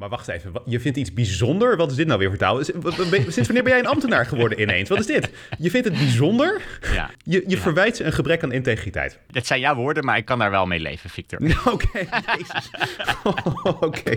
Maar wacht even, je vindt iets bijzonder? Wat is dit nou weer voor taal? Sinds wanneer ben jij een ambtenaar geworden ineens? Wat is dit? Je vindt het bijzonder? Ja. Je, je verwijt een gebrek aan integriteit. Dat zijn jouw woorden, maar ik kan daar wel mee leven, Victor. Oké. Oké.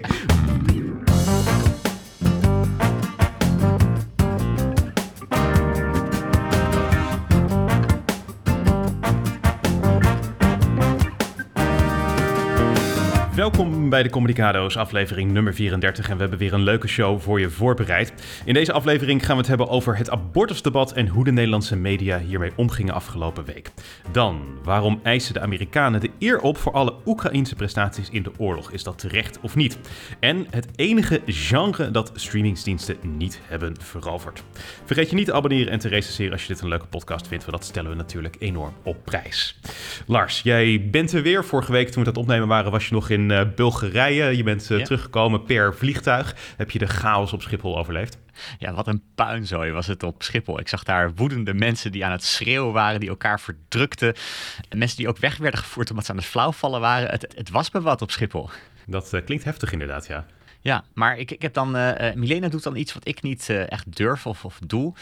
Welkom bij de Communicado's, aflevering nummer 34. En we hebben weer een leuke show voor je voorbereid. In deze aflevering gaan we het hebben over het abortusdebat en hoe de Nederlandse media hiermee omgingen afgelopen week. Dan, waarom eisen de Amerikanen de eer op voor alle Oekraïnse prestaties in de oorlog? Is dat terecht of niet? En het enige genre dat streamingsdiensten niet hebben veroverd. Vergeet je niet te abonneren en te recenseren als je dit een leuke podcast vindt, want dat stellen we natuurlijk enorm op prijs. Lars, jij bent er weer. Vorige week toen we dat opnemen waren, was je nog in eh, Bulgarije. Je bent eh, Ja. teruggekomen per vliegtuig. Heb je de chaos op Schiphol overleefd? Ja, wat een puinzooi was het op Schiphol. Ik zag daar woedende mensen die aan het schreeuwen waren, die elkaar verdrukten. En mensen die ook weg werden gevoerd omdat ze aan het flauwvallen waren. Het, het was me wat op Schiphol. Dat eh, klinkt heftig inderdaad, ja. Ja, maar ik, ik heb dan. Milena doet dan iets wat ik niet echt durf of, of doe.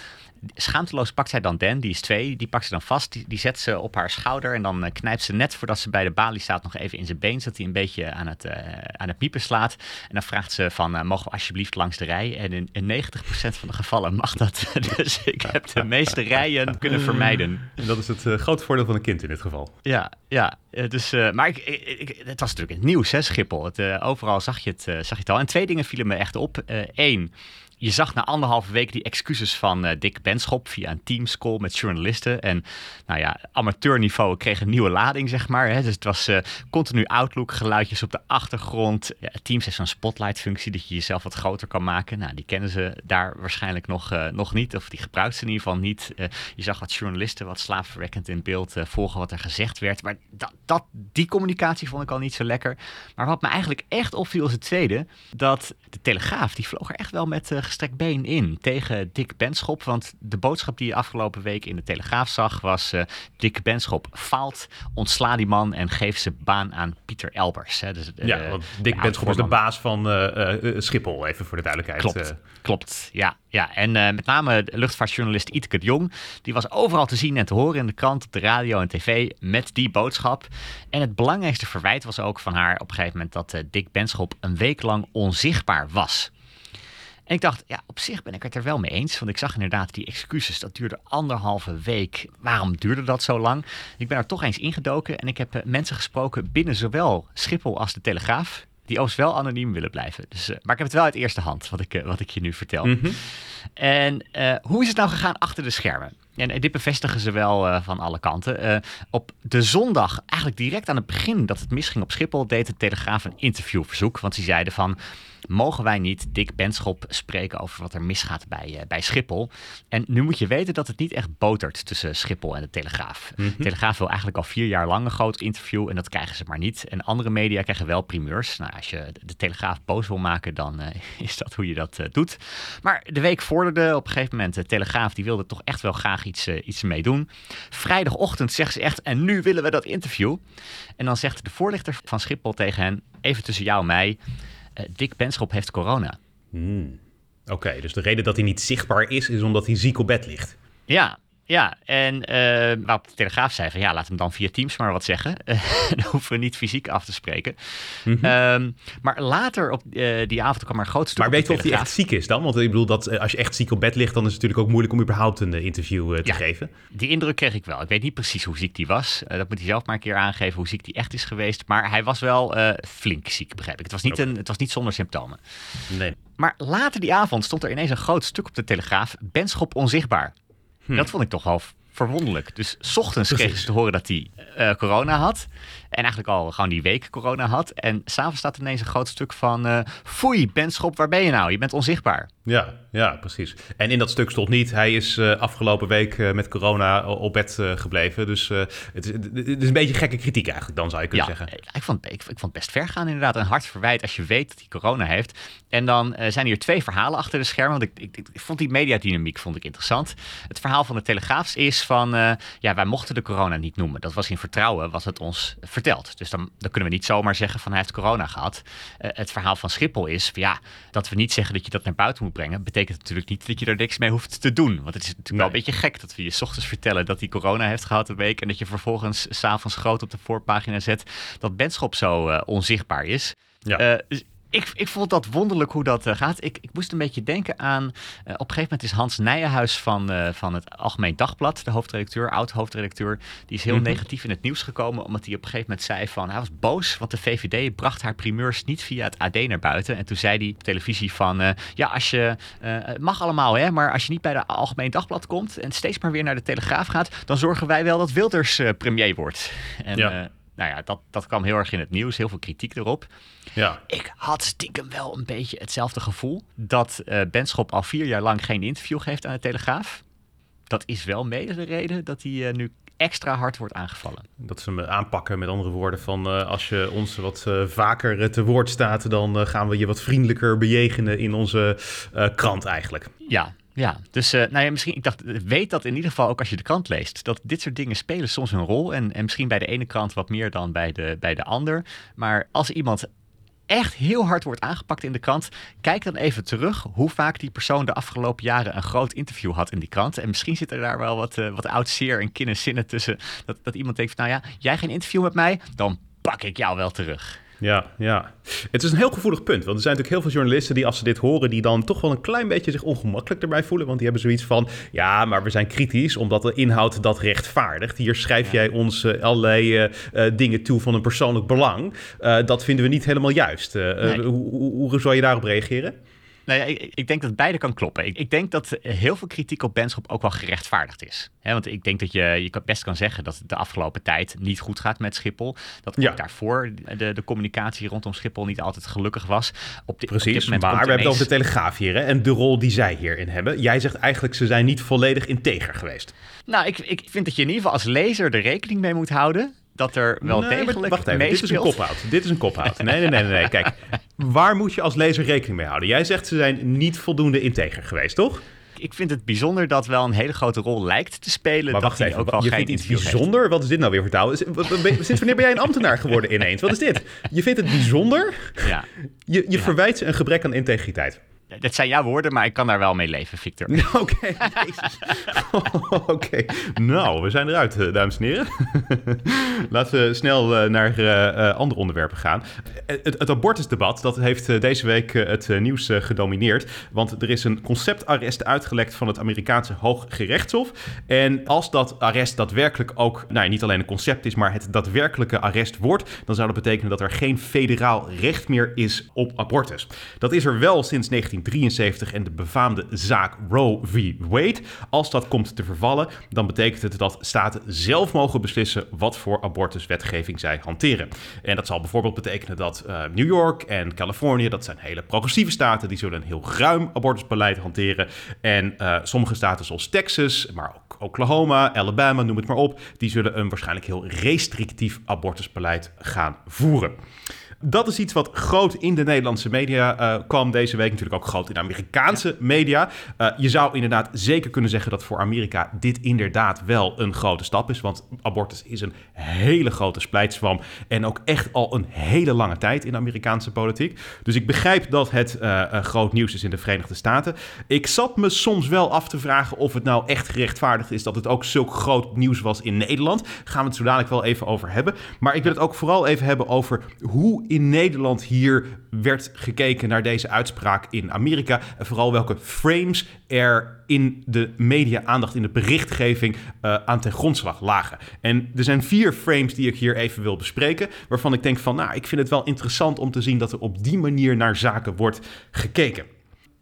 Schaamteloos pakt zij dan Dan, die is twee, die pakt ze dan vast, die, die zet ze op haar schouder en dan eh, knijpt ze net voordat ze bij de balie staat nog even in zijn been, zodat hij een beetje aan het, eh, aan het piepen slaat. En dan vraagt ze van, eh, mogen we alsjeblieft langs de rij? En in, in 90% van de gevallen mag dat. dus ik heb de meeste rijen kunnen vermijden. En dat is het grote voordeel van een kind in dit geval. Ja, ja. Dus, maar ik, het was natuurlijk het nieuws, hè, Schiphol. Het, overal zag je, het, zag je het al. En twee dingen vielen me echt op. Eén, je zag na anderhalve week die excuses van eh, Dick Benschop via een Teams-call met journalisten. En nou ja, amateurniveau kreeg een nieuwe lading, zeg maar. Hè. Dus het was eh, continu Outlook, geluidjes op de achtergrond. Ja, Teams heeft zo'n spotlight-functie dat je jezelf wat groter kan maken. Nou, die kennen ze daar waarschijnlijk nog, eh, nog niet. Of die gebruikt ze in ieder geval niet. Je zag wat journalisten wat slaapverwekkend in beeld volgen wat er gezegd werd. Maar dat, dat, die communicatie vond ik al niet zo lekker. Maar wat me eigenlijk echt opviel is het tweede. Dat de Telegraaf, die vloog er echt wel met eh, gestrekt been in tegen Dick Benschop. Want de boodschap die je afgelopen week in de Telegraaf zag was... eh, Dick Benschop faalt, ontsla die man en geef zijn baan aan Pieter Elbers. Hè. Dus, eh, ja, want Dick Benschop is de baas van eh, eh, Schiphol, even voor de duidelijkheid. Klopt, Eh, klopt. Ja, ja. en eh, met name de luchtvaartjournalist de Jong. Die was overal te zien en te horen in de krant, op de radio en tv met die boodschap. En het belangrijkste verwijt was ook van haar op een gegeven moment dat eh, Dick Benschop een week lang onzichtbaar was. En ik dacht, ja, op zich ben ik het er wel mee eens. Want ik zag inderdaad die excuses, dat duurde anderhalve week. Waarom duurde dat zo lang? Ik ben er toch eens ingedoken en ik heb eh, mensen gesproken binnen zowel Schiphol als de Telegraaf. Die overigens wel anoniem willen blijven. Dus, eh, maar ik heb het wel uit eerste hand, wat ik, eh, wat ik je nu vertel. mhm. En hoe is het nou gegaan achter de schermen? En dit bevestigen ze wel van alle kanten. Op de zondag, eigenlijk direct aan het begin dat het misging op Schiphol, deed de Telegraaf een interviewverzoek. Want ze zeiden van, mogen wij niet Dick Benschop spreken over wat er misgaat bij, eh, bij Schiphol? En nu moet je weten dat het niet echt botert tussen Schiphol en de Telegraaf. De Telegraaf wil eigenlijk al vier jaar lang een groot interview en dat krijgen ze maar niet. En andere media krijgen wel primeurs. Nou, als je de Telegraaf boos wil maken, dan eh, is dat hoe je dat eh, doet. Maar de week vorderde op een gegeven moment. De Telegraaf die wilde toch echt wel graag iets, iets mee doen. Vrijdagochtend zegt ze echt, en nu willen we dat interview. En dan zegt de voorlichter van Schiphol tegen hen, even tussen jou en mij, Dick Benschop heeft corona. Hmm. Oké, dus de reden dat hij niet zichtbaar is, is omdat hij ziek op bed ligt. Ja, ja. En eh waarop de Telegraaf zei van ja, laat hem dan via Teams maar wat zeggen. dan hoeven we niet fysiek af te spreken. Mhm. Ehm, maar later op eh, die avond kwam er een groot stuk Maar weet je of hij echt ziek is dan? Want ik bedoel, dat, eh, als je echt ziek op bed ligt, dan is het natuurlijk ook moeilijk om überhaupt een interview te Ja. geven. Die indruk kreeg ik wel. Ik weet niet precies hoe ziek die was. Dat moet hij zelf maar een keer aangeven hoe ziek die echt is geweest. Maar hij was wel flink ziek, begrijp ik. Het was, niet een, het was niet zonder symptomen. Nee. Maar later die avond stond er ineens een groot stuk op de Telegraaf. Benschop onzichtbaar. Dat vond ik toch wel verwonderlijk. Dus 's ochtends kregen Precies. ze te horen dat hij eh, corona had. En eigenlijk al gewoon die week corona had. En s'avonds staat er ineens een groot stuk van... eh Foei, Benschop, waar ben je nou? Je bent onzichtbaar. Ja, ja, precies. En in dat stuk stond niet, hij is eh, afgelopen week eh, met corona op bed gebleven. Dus het, is, het is een beetje gekke kritiek eigenlijk, dan zou je kunnen Ja, zeggen. ik vond, ik, ik vond het best ver gaan inderdaad. Een hard verwijt als je weet dat hij corona heeft. En dan zijn hier twee verhalen achter de schermen. Want ik, ik, ik vond die mediadynamiek vond ik interessant. Het verhaal van de Telegraafs is van... ja, wij mochten de corona niet noemen. Dat was in vertrouwen, was het ons verteld. Dus dan, dan kunnen we niet zomaar zeggen van hij heeft corona gehad. Uh, het verhaal van Schiphol is ja, dat we niet zeggen dat je dat naar buiten moet brengen. Betekent natuurlijk niet dat je er niks mee hoeft te doen. Want het is natuurlijk nee. wel een beetje gek dat we je s ochtends vertellen dat hij corona heeft gehad een week. En dat je vervolgens s'avonds groot op de voorpagina zet dat Benschop zo uh, onzichtbaar is. Ja. Uh, ik, ik vond dat wonderlijk hoe dat uh, gaat. Ik, ik moest een beetje denken aan. Uh, op een gegeven moment is Hans Nijenhuis van, uh, van het Algemeen Dagblad, de hoofdredacteur, oud-hoofdredacteur, die is heel mm -hmm. negatief in het nieuws gekomen. Omdat hij op een gegeven moment zei van. Hij was boos, want de VVD bracht haar primeurs niet via het AD naar buiten. En toen zei hij op televisie van. ja, als je. het mag allemaal, hè, maar als je niet bij de Algemeen Dagblad komt en steeds maar weer naar de Telegraaf gaat, dan zorgen wij wel dat Wilders premier wordt. En, ja nou ja, dat, dat kwam heel erg in het nieuws. Heel veel kritiek erop. Ja. Ik had stiekem wel een beetje hetzelfde gevoel. Dat uh, Benschop al vier jaar lang geen interview geeft aan de Telegraaf. Dat is wel mede de reden dat hij uh, nu extra hard wordt aangevallen. Dat ze me aanpakken, met andere woorden, van uh, als je ons wat uh, vaker te woord staat, dan uh, gaan we je wat vriendelijker bejegenen in onze krant eigenlijk. Ja, ja, dus uh, nou ja, misschien, ik dacht, weet dat in ieder geval ook als je de krant leest, dat dit soort dingen spelen soms een rol. En, en misschien bij de ene krant wat meer dan bij de, bij de ander. Maar als iemand echt heel hard wordt aangepakt in de krant, kijk dan even terug hoe vaak die persoon de afgelopen jaren een groot interview had in die krant. En misschien zit er daar wel wat, uh, wat oud zeer en kinderzinnen tussen. Dat, dat iemand denkt van, nou ja, jij geen interview met mij, dan pak ik jou wel terug. Ja, ja. Het is een heel gevoelig punt. Want er zijn natuurlijk heel veel journalisten die als ze dit horen... die dan toch wel een klein beetje zich ongemakkelijk erbij voelen. Want die hebben zoiets van... ja, maar we zijn kritisch omdat de inhoud dat rechtvaardigt. Hier schrijf jij ons uh, allerlei uh, dingen toe van een persoonlijk belang. Uh, dat vinden we niet helemaal juist. Nee. hoe, hoe, hoe zou je daarop reageren? Nou ja, ik, ik, denk dat beide kan kloppen. Ik, ik, denk dat heel veel kritiek op Benschop ook wel gerechtvaardigd is. He, want ik denk dat je, je best kan zeggen dat het de afgelopen tijd niet goed gaat met Schiphol. Dat ook ja. daarvoor de, de communicatie rondom Schiphol niet altijd gelukkig was. Op de, Precies, op maar we hebben het over de Telegraaf hier hè, en de rol die zij hierin hebben. Jij zegt eigenlijk ze zijn niet volledig integer geweest. Nou, ik, ik vind dat je in ieder geval als lezer er rekening mee moet houden dat er wel nee, degelijk wacht even, dit is een kophoud. Dit is een kophoud. Nee, nee, nee, nee, nee. Kijk, waar moet je als lezer rekening mee houden? Jij zegt ze zijn niet voldoende integer geweest, toch? Ik vind het bijzonder dat wel een hele grote rol lijkt te spelen. Maar wacht even, ook wel je vindt iets bijzonder? Heeft. Wat is dit nou weer vertalen? Sinds wanneer ben jij een ambtenaar geworden ineens? Wat is dit? Je vindt het bijzonder? Ja. Je, je ja. verwijt ze een gebrek aan integriteit. Dat zijn jouw woorden, maar ik kan daar wel mee leven, Victor. Oké, Oké, nou, we zijn eruit, eh, dames en heren. Laten we snel uh, naar uh, andere onderwerpen gaan. Het, het, abortusdebat, dat heeft deze week het nieuws gedomineerd. Want er is een conceptarrest uitgelekt van het Amerikaanse Hooggerechtshof. En als dat arrest daadwerkelijk ook, nou niet alleen een concept is, maar het daadwerkelijke arrest wordt, dan zou dat betekenen dat er geen federaal recht meer is op abortus. Dat is er wel sinds 19 1973 en de befaamde zaak Roe v. Wade. Als dat komt te vervallen, dan betekent het dat staten zelf mogen beslissen wat voor abortuswetgeving zij hanteren. En dat zal bijvoorbeeld betekenen dat uh, New York en Californië, dat zijn hele progressieve staten, die zullen een heel ruim abortusbeleid hanteren. En uh, sommige staten zoals Texas, maar ook Oklahoma, Alabama, noem het maar op, die zullen een waarschijnlijk heel restrictief abortusbeleid gaan voeren. Dat is iets wat groot in de Nederlandse media uh, kwam deze week. Natuurlijk ook groot in de Amerikaanse media. Uh, je zou inderdaad zeker kunnen zeggen dat voor Amerika dit inderdaad wel een grote stap is. Want abortus is een hele grote splijtswam. En ook echt al een hele lange tijd in de Amerikaanse politiek. Dus ik begrijp dat het uh, groot nieuws is in de Verenigde Staten. Ik zat me soms wel af te vragen of het nou echt gerechtvaardigd is dat het ook zulk groot nieuws was in Nederland. Gaan we het zo dadelijk wel even over hebben. Maar ik wil het ook vooral even hebben over hoe in Nederland hier werd gekeken naar deze uitspraak in Amerika. En vooral welke frames er in de media-aandacht, in de berichtgeving uh, aan ten grondslag lagen. En er zijn vier frames die ik hier even wil bespreken, waarvan ik denk van, nou, ik vind het wel interessant om te zien dat er op die manier naar zaken wordt gekeken.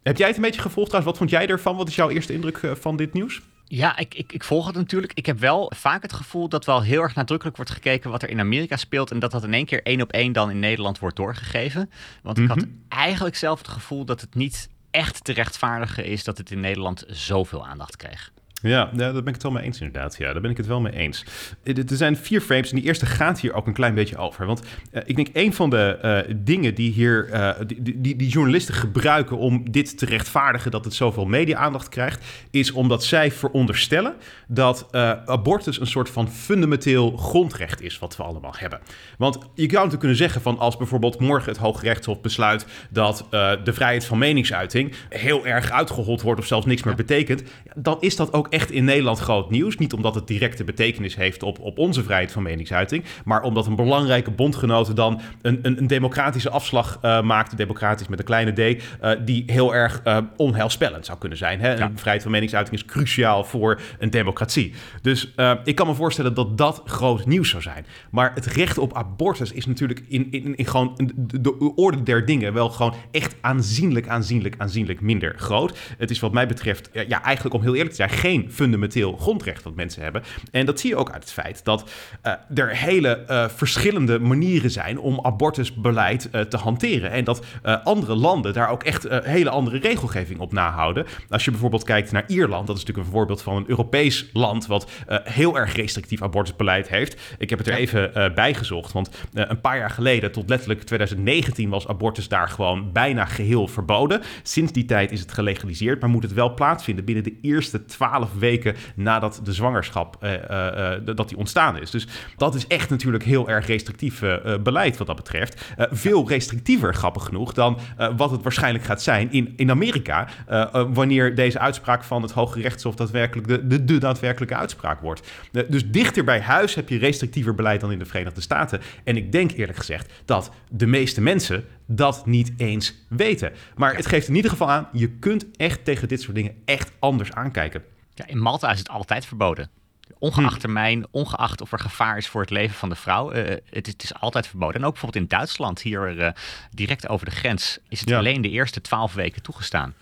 Heb jij het een beetje gevolgd trouwens? Wat vond jij ervan? Wat is jouw eerste indruk uh, van dit nieuws? Ja, ik, ik, ik, volg het natuurlijk. Ik heb wel vaak het gevoel dat wel heel erg nadrukkelijk wordt gekeken wat er in Amerika speelt. En dat dat in één keer één op één dan in Nederland wordt doorgegeven. Want ik had Mhm. eigenlijk zelf het gevoel dat het niet echt te rechtvaardigen is dat het in Nederland zoveel aandacht kreeg. Ja, ja, daar ben ik het wel mee eens inderdaad. Ja, daar ben ik het wel mee eens. Eh, er zijn vier frames en die eerste gaat hier ook een klein beetje over. Want uh, ik denk een van de uh, dingen die hier uh, die, die, die, journalisten gebruiken om dit te rechtvaardigen dat het zoveel media-aandacht krijgt, is omdat zij veronderstellen dat abortus een soort van fundamenteel grondrecht is wat we allemaal hebben. Want je zou natuurlijk kunnen zeggen van als bijvoorbeeld morgen het Hoge Rechtshof besluit dat de vrijheid van meningsuiting heel erg uitgehold wordt of zelfs niks meer betekent, dan is dat ook echt in Nederland groot nieuws. Niet omdat het directe betekenis heeft op, op onze vrijheid van meningsuiting, maar omdat een belangrijke bondgenote dan een, een, een democratische afslag uh, maakt, democratisch met een kleine d, uh, die heel erg uh, onheilspellend zou kunnen zijn. Hè? Ja. vrijheid van meningsuiting is cruciaal voor een democratie. Dus ik kan me voorstellen dat dat groot nieuws zou zijn. Maar het recht op abortus is natuurlijk in, in, in gewoon de, de orde der dingen wel gewoon echt aanzienlijk, aanzienlijk, aanzienlijk minder groot. Het is wat mij betreft, ja, eigenlijk om heel eerlijk te zijn, geen fundamenteel grondrecht dat mensen hebben. En dat zie je ook uit het feit dat uh, er hele uh, verschillende manieren zijn om abortusbeleid uh, te hanteren. En dat andere landen daar ook echt hele andere regelgeving op nahouden. Als je bijvoorbeeld kijkt naar Ierland, dat is natuurlijk een voorbeeld van een Europees land wat heel erg restrictief abortusbeleid heeft. Ik heb het er even bij gezocht, want een paar jaar geleden, tot letterlijk 2019, was abortus daar gewoon bijna geheel verboden. Sinds die tijd is het gelegaliseerd, maar moet het wel plaatsvinden binnen de eerste twaalf weken nadat de zwangerschap uh, uh, dat die ontstaan is. Dus dat is echt natuurlijk heel erg restrictief beleid wat dat betreft. veel restrictiever, grappig genoeg, dan wat het waarschijnlijk gaat zijn in, in Amerika. wanneer deze uitspraak van het Hoge Rechtshof daadwerkelijk de, de, de daadwerkelijke uitspraak wordt. dus dichter bij huis heb je restrictiever beleid dan in de Verenigde Staten. En ik denk eerlijk gezegd dat de meeste mensen dat niet eens weten. Maar het geeft in ieder geval aan, je kunt echt tegen dit soort dingen echt anders aankijken. Ja, in Malta is het altijd verboden. Ongeacht hm. termijn, ongeacht of er gevaar is voor het leven van de vrouw. Uh, het, is, het, is, altijd verboden. En ook bijvoorbeeld in Duitsland, hier uh, direct over de grens, is het ja. alleen de eerste twaalf weken toegestaan.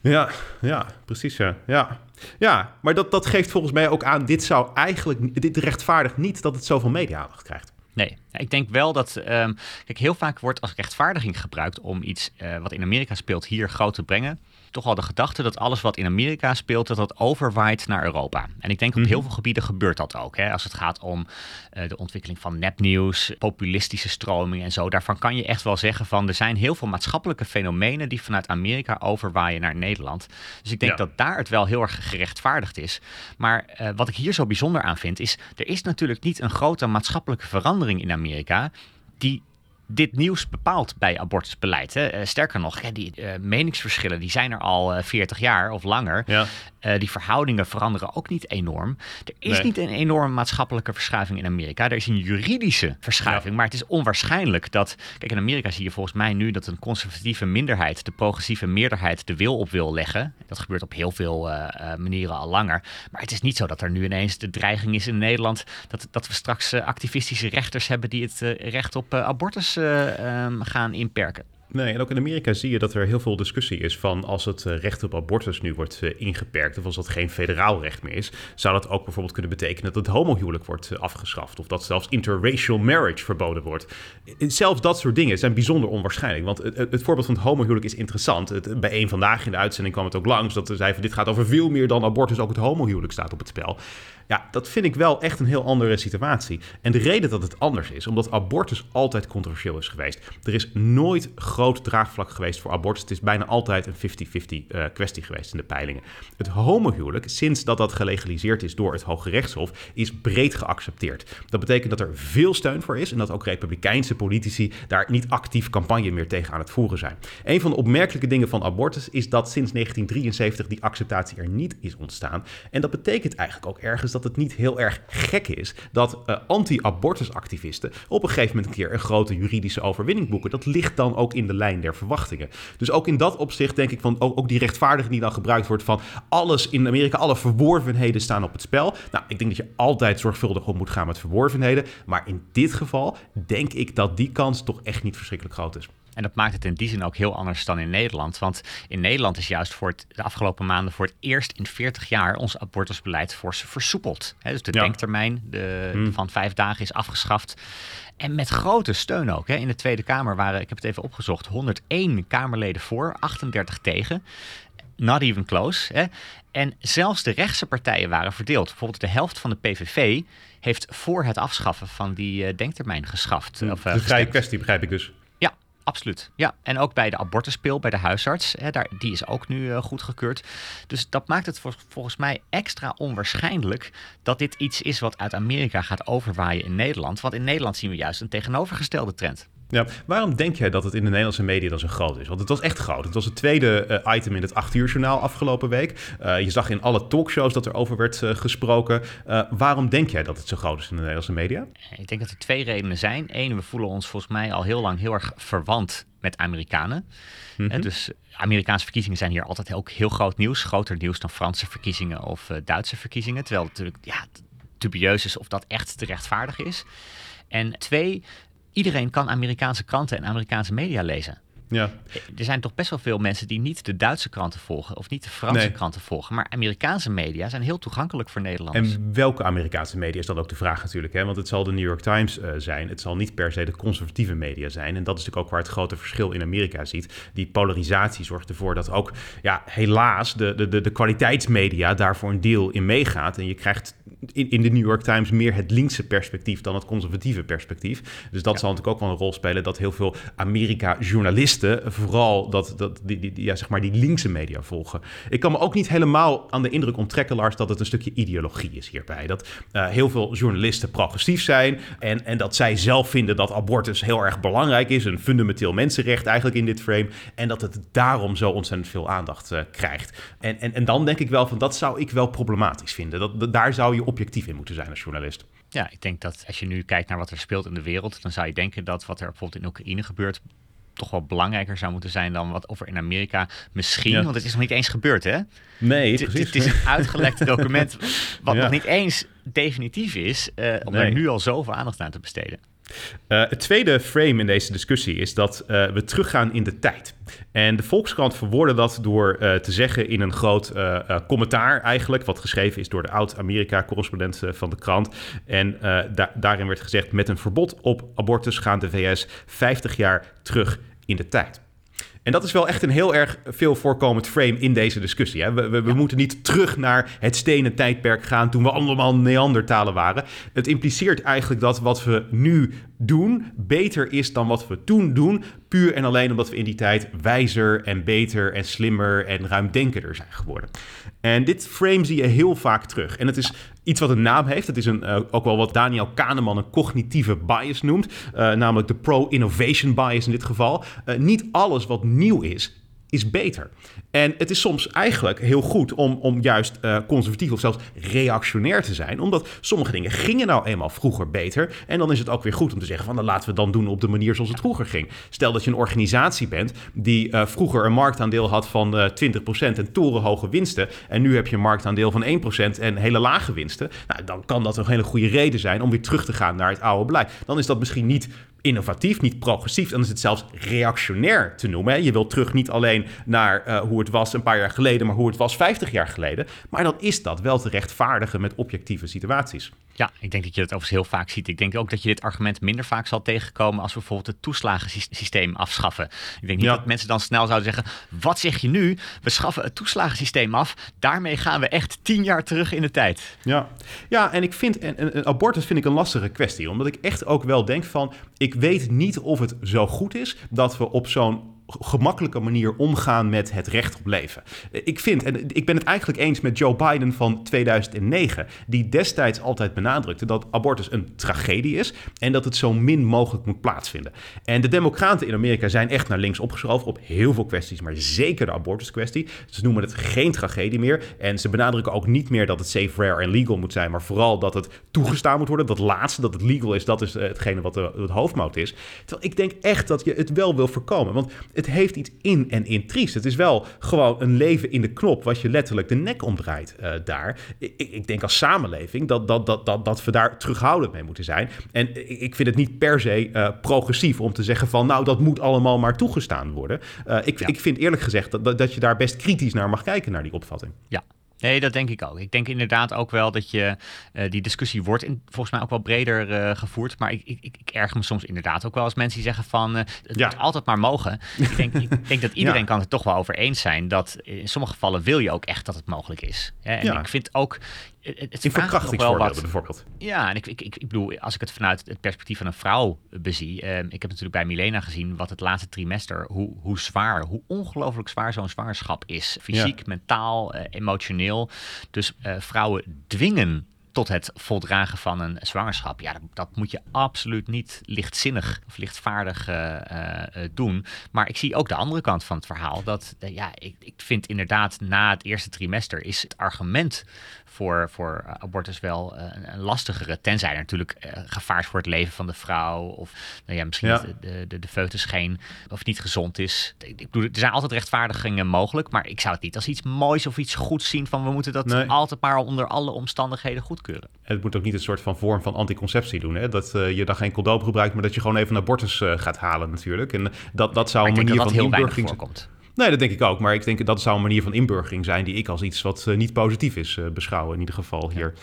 Ja, ja, precies. Ja, ja. ja maar dat, dat geeft volgens mij ook aan, dit zou eigenlijk, dit rechtvaardigt niet dat het zoveel media-aandacht krijgt. Nee, ik denk wel dat. Um, kijk, heel vaak wordt als rechtvaardiging gebruikt om iets uh, wat in Amerika speelt hier groot te brengen toch al de gedachte dat alles wat in Amerika speelt, dat dat overwaait naar Europa. En ik denk op heel veel gebieden gebeurt dat ook. Hè? Als het gaat om uh, de ontwikkeling van nepnieuws, populistische stromingen en zo. Daarvan kan je echt wel zeggen van er zijn heel veel maatschappelijke fenomenen die vanuit Amerika overwaaien naar Nederland. Dus ik denk ja. dat daar het wel heel erg gerechtvaardigd is. Maar uh, wat ik hier zo bijzonder aan vind, is er is natuurlijk niet een grote maatschappelijke verandering in Amerika die dit nieuws bepaalt bij abortusbeleid. Hè. Uh, sterker nog, die uh, meningsverschillen die zijn er al uh, 40 jaar of langer. Ja. Uh, die verhoudingen veranderen ook niet enorm. Er is nee. niet een enorme maatschappelijke verschuiving in Amerika. Er is een juridische verschuiving. Ja. Maar het is onwaarschijnlijk dat. Kijk, in Amerika zie je volgens mij nu dat een conservatieve minderheid de progressieve meerderheid de wil op wil leggen. Dat gebeurt op heel veel uh, uh, manieren al langer. Maar het is niet zo dat er nu ineens de dreiging is in Nederland. dat, dat we straks activistische rechters hebben die het recht op abortus um, gaan inperken. Nee, en ook in Amerika zie je dat er heel veel discussie is van als het eh, recht op abortus nu wordt uh, ingeperkt of als dat geen federaal recht meer is, zou dat ook bijvoorbeeld kunnen betekenen dat het homohuwelijk wordt uh, afgeschaft of dat zelfs interracial marriage verboden wordt. Zelfs dat soort dingen zijn bijzonder onwaarschijnlijk, want het, het voorbeeld van het homohuwelijk is interessant. Bij een vandaag in de uitzending kwam het ook langs dat ze zei van dit gaat over veel meer dan abortus, ook het homohuwelijk staat op het spel. Ja, dat vind ik wel echt een heel andere situatie. En de reden dat het anders is, omdat abortus altijd controversieel is geweest. Er is nooit groot draagvlak geweest voor abortus. Het is bijna altijd een 50-50 uh, kwestie geweest in de peilingen. Het homohuwelijk, sinds dat dat gelegaliseerd is door het Hoge Rechtshof, is breed geaccepteerd. Dat betekent dat er veel steun voor is en dat ook republikeinse politici daar niet actief campagne meer tegen aan het voeren zijn. Een van de opmerkelijke dingen van abortus is dat sinds 1973 die acceptatie er niet is ontstaan. En dat betekent eigenlijk ook ergens dat het niet heel erg gek is dat uh, anti-abortusactivisten op een gegeven moment een keer een grote juridische overwinning boeken. Dat ligt dan ook in de lijn der verwachtingen. Dus ook in dat opzicht denk ik van ook, ook die rechtvaardiging die dan gebruikt wordt van alles in Amerika, alle verworvenheden staan op het spel. Nou, ik denk dat je altijd zorgvuldig om moet gaan met verworvenheden. Maar in dit geval denk ik dat die kans toch echt niet verschrikkelijk groot is. En dat maakt het in die zin ook heel anders dan in Nederland. Want in Nederland is juist voor het, de afgelopen maanden voor het eerst in 40 jaar ons abortusbeleid fors versoepeld. He, dus de ja. denktermijn de, hmm. van vijf dagen is afgeschaft. En met grote steun ook. Hè. In de Tweede Kamer waren, ik heb het even opgezocht, 101 Kamerleden voor, 38 tegen. not even close. Hè? En zelfs de rechtse partijen waren verdeeld. Bijvoorbeeld de helft van de PVV heeft voor het afschaffen van die uh, denktermijn geschaft. Of, uh, vrije kwestie, begrijp ik dus. Absoluut. Ja, en ook bij de abortuspil, bij de huisarts, hè, daar, die is ook nu uh, goedgekeurd. Dus dat maakt het volgens mij extra onwaarschijnlijk dat dit iets is wat uit Amerika gaat overwaaien in Nederland. Want in Nederland zien we juist een tegenovergestelde trend. Ja, waarom denk jij dat het in de Nederlandse media dan zo groot is? Want het was echt groot. Het was het tweede uh, item in het 8 uur journaal afgelopen week. Uh, je zag in alle talkshows dat er over werd uh, gesproken. waarom denk jij dat het zo groot is in de Nederlandse media? Ik denk dat er twee redenen zijn. Eén, we voelen ons volgens mij al heel lang heel erg verwant met Amerikanen. Mm -hmm. dus Amerikaanse verkiezingen zijn hier altijd ook heel groot nieuws. Groter nieuws dan Franse verkiezingen of Duitse verkiezingen. Terwijl het natuurlijk ja, dubieus is of dat echt te rechtvaardigen is. En twee, iedereen kan Amerikaanse kranten en Amerikaanse media lezen. Ja. Er zijn toch best wel veel mensen die niet de Duitse kranten volgen of niet de Franse Nee. kranten volgen. Maar Amerikaanse media zijn heel toegankelijk voor Nederlanders. En welke Amerikaanse media is dan ook de vraag natuurlijk. Hè? Want het zal de New York Times eh, zijn. Het zal niet per se de conservatieve media zijn. En dat is natuurlijk ook waar het grote verschil in Amerika ziet. Die polarisatie zorgt ervoor dat ook ja, helaas de, de, de, de kwaliteitsmedia daarvoor een deel in meegaat. En je krijgt in, in de New York Times meer het linkse perspectief dan het conservatieve perspectief. Dus dat Ja. zal natuurlijk ook wel een rol spelen dat heel veel Amerika-journalisten vooral dat, dat, die, die, ja, zeg maar die linkse media volgen. Ik kan me ook niet helemaal aan de indruk onttrekken, Lars, dat het een stukje ideologie is hierbij. Dat eh, heel veel journalisten progressief zijn en, en dat zij zelf vinden dat abortus heel erg belangrijk is, een fundamenteel mensenrecht eigenlijk in dit frame, en dat het daarom zo ontzettend veel aandacht eh, krijgt. En, en, en dan denk ik wel van dat zou ik wel problematisch vinden. Dat, dat- daar zou je objectief in moeten zijn als journalist. Ja, ik denk dat als je nu kijkt naar wat er speelt in de wereld, dan zou je denken dat wat er bijvoorbeeld in Oekraïne gebeurt toch wel belangrijker zou moeten zijn dan wat of er in Amerika misschien, Ja. want het is nog niet eens gebeurd, hè? Nee, Het, het is een uitgelekte document wat Ja. nog niet eens definitief is, eh, om Nee. er nu al zoveel aandacht aan te besteden. Eh, het tweede frame in deze discussie is dat eh, we teruggaan in de tijd. En de Volkskrant verwoordde dat door eh, te zeggen in een groot commentaar eigenlijk, wat geschreven is door de oud-Amerika-correspondent van de krant. En da- daarin werd gezegd, met een verbod op abortus gaan de VS 50 jaar terug in de tijd. En dat is wel echt een heel erg veel voorkomend frame in deze discussie. Hè? We, we, we moeten niet terug naar het stenen tijdperk gaan toen we allemaal Neandertalen waren. Het impliceert eigenlijk dat wat we nu doen beter is dan wat we toen doen. Puur en alleen omdat we in die tijd wijzer en beter en slimmer en ruimdenkender zijn geworden. En dit frame zie je heel vaak terug. En het is iets wat een naam heeft. Het is een, eh, ook wel wat Daniel Kahneman een cognitieve bias noemt. eh, namelijk de pro-innovation bias in dit geval. Eh, niet alles wat nieuw is, is beter. En het is soms eigenlijk heel goed om, om juist eh, conservatief of zelfs reactionair te zijn. Omdat sommige dingen gingen nou eenmaal vroeger beter. En dan is het ook weer goed om te zeggen van dan laten we het dan doen op de manier zoals het vroeger ging. Stel dat je een organisatie bent die eh, vroeger een marktaandeel had van eh 20% en torenhoge winsten. En nu heb je een marktaandeel van 1% en hele lage winsten. Nou, dan kan dat een hele goede reden zijn om weer terug te gaan naar het oude beleid. Dan is dat misschien niet innovatief, niet progressief. Dan is het zelfs reactionair te noemen. Je wilt terug niet alleen naar eh, hoe het was een paar jaar geleden, maar hoe het was 50 jaar geleden. Maar dan is dat wel te rechtvaardigen met objectieve situaties. Ja, ik denk dat je dat overigens heel vaak ziet. Ik denk ook dat je dit argument minder vaak zal tegenkomen als we bijvoorbeeld het toeslagensysteem afschaffen. Ik denk niet Ja. dat mensen dan snel zouden zeggen: Wat zeg je nu? We schaffen het toeslagensysteem af. Daarmee gaan we echt tien jaar terug in de tijd. Ja, ja en ik vind, en, en, en abortus vind ik een lastige kwestie. Omdat ik echt ook wel denk van, ik weet niet of het zo goed is dat we op zo'n gemakkelijke manier omgaan met het recht op leven. Ik vind, en ik ben het eigenlijk eens met Joe Biden van 2009, die destijds altijd benadrukte dat abortus een tragedie is en dat het zo min mogelijk moet plaatsvinden. En de democraten in Amerika zijn echt naar links opgeschoven op heel veel kwesties, maar zeker de abortuskwestie. Ze noemen het geen tragedie meer en ze benadrukken ook niet meer dat het safe, rare en legal moet zijn, maar vooral dat het toegestaan moet worden. Dat laatste, dat het legal is, dat is eh, hetgene wat de, het hoofdmoot is. Terwijl ik denk echt dat je het wel wil voorkomen, want het heeft iets in en in triest. Het is wel gewoon een leven in de knop wat je letterlijk de nek omdraait eh, daar. Ik, ik denk als samenleving dat, dat, dat, dat, dat we daar terughoudend mee moeten zijn. En ik, vind het niet per se eh, progressief om te zeggen van nou dat moet allemaal maar toegestaan worden. Eh, ik, Ja. ik vind eerlijk gezegd dat, dat je daar best kritisch naar mag kijken naar die opvatting. Ja. Nee, dat denk ik ook. Ik denk inderdaad ook wel dat je uh, die discussie wordt in, volgens mij ook wel breder uh, gevoerd. Maar ik, ik, ik, erg me soms inderdaad ook wel als mensen die zeggen van uh, het ja. moet altijd maar mogen. ik, denk, ik denk dat iedereen ja. kan het toch wel over eens zijn dat in sommige gevallen wil je ook echt dat het mogelijk is. En ja. ik vind ook het in verkrachtingsvoorbeelden bijvoorbeeld. Ja, en ik, ik, ik, bedoel, als ik het vanuit het perspectief van een vrouw bezie. Uh, ik heb natuurlijk bij Milena gezien wat het laatste trimester, hoe, hoe zwaar, hoe ongelooflijk zwaar zo'n zwangerschap is. Fysiek, ja. mentaal, uh, emotioneel. Dus uh, vrouwen dwingen tot het voldragen van een zwangerschap. Ja, dat, dat moet je absoluut niet lichtzinnig of lichtvaardig uh, uh, doen. Maar ik zie ook de andere kant van het verhaal. Dat uh, ja, ik, ik vind inderdaad na het eerste trimester is het argument voor, voor abortus wel een, een, lastigere. Tenzij er natuurlijk gevaar is voor het leven van de vrouw. Of nou ja, misschien ja. de, de, de foetus geen of niet gezond is. Ik, bedoel, er zijn altijd rechtvaardigingen mogelijk. Maar ik zou het niet als iets moois of iets goeds zien. Van we moeten dat nee. altijd maar onder alle omstandigheden goedkeuren. Het moet ook niet een soort van vorm van anticonceptie doen. Hè? Dat uh, je dan geen condoom gebruikt, maar dat je gewoon even een abortus uh, gaat halen natuurlijk. En dat, dat zou maar een manier dat van heel inburgering voorkomt. Nee, dat denk ik ook. Maar ik denk dat zou een manier van inburgering zijn die ik als iets wat uh, niet positief is beschouwen in ieder geval hier. Ja.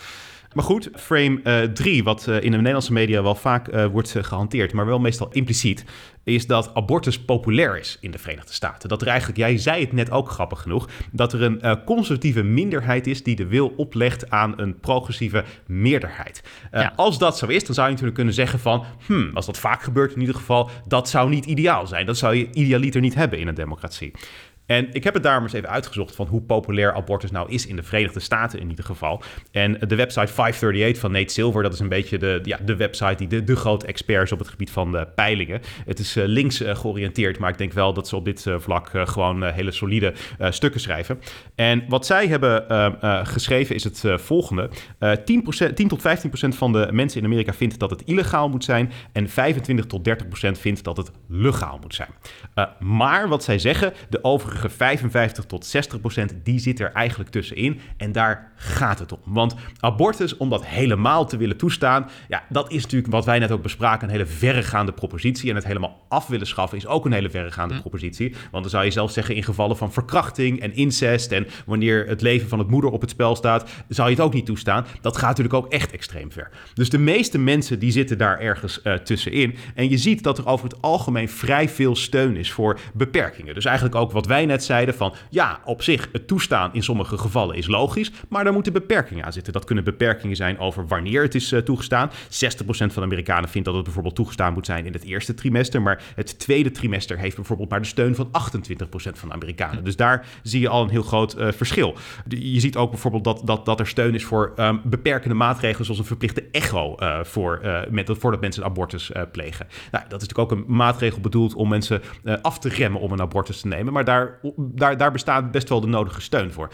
Maar goed, frame 3, uh, wat uh, in de Nederlandse media wel vaak uh, wordt gehanteerd, maar wel meestal impliciet, is dat abortus populair is in de Verenigde Staten. Dat er eigenlijk, jij zei het net ook grappig genoeg, dat er een conservatieve minderheid is die de wil oplegt aan een progressieve meerderheid. Ja. Als dat zo is, dan zou je natuurlijk kunnen zeggen van, hmm, als dat vaak gebeurt in ieder geval, dat zou niet ideaal zijn. Dat zou je idealiter niet hebben in een democratie. En ik heb het daarom eens even uitgezocht van hoe populair abortus nou is in de Verenigde Staten in ieder geval. En de website 538 van Nate Silver, dat is een beetje de, ja, de website die de, de grote experts op het gebied van de peilingen. Het is uh, links uh, georiënteerd, maar ik denk wel dat ze op dit uh, vlak gewoon hele solide stukken schrijven. En wat zij hebben geschreven is het volgende. 10, 10 tot 15 procent van de mensen in Amerika vindt dat het illegaal moet zijn en 25 tot 30 procent vindt dat het legaal moet zijn. maar wat zij zeggen, de overige 55 tot 60 procent, die zit er eigenlijk tussenin. En daar gaat het om. Want abortus, om dat helemaal te willen toestaan, ja, dat is natuurlijk wat wij net ook bespraken, een hele verregaande propositie. En het helemaal af willen schaffen is ook een hele verregaande hm. propositie. Want dan zou je zelf zeggen in gevallen van verkrachting en incest en wanneer het leven van het moeder op het spel staat, zou je het ook niet toestaan. Dat gaat natuurlijk ook echt extreem ver. Dus de meeste mensen die zitten daar ergens uh, tussenin. En je ziet dat er over het algemeen vrij veel steun is voor beperkingen. Dus eigenlijk ook wat wij net zeiden van ja, op zich het toestaan in sommige gevallen is logisch, maar daar moeten beperkingen aan zitten. Dat kunnen beperkingen zijn over wanneer het is uh, toegestaan. 60% van de Amerikanen vindt dat het bijvoorbeeld toegestaan moet zijn in het eerste trimester, maar het tweede trimester heeft bijvoorbeeld maar de steun van 28% van de Amerikanen. Dus daar zie je al een heel groot uh, verschil. Je ziet ook bijvoorbeeld dat, dat, dat er steun is voor um, beperkende maatregelen zoals een verplichte echo uh, voor, met, voordat mensen abortus plegen. Nou, dat is natuurlijk ook een maatregel bedoeld om mensen af te remmen om een abortus te nemen, maar daar daar, daar bestaat best wel de nodige steun voor.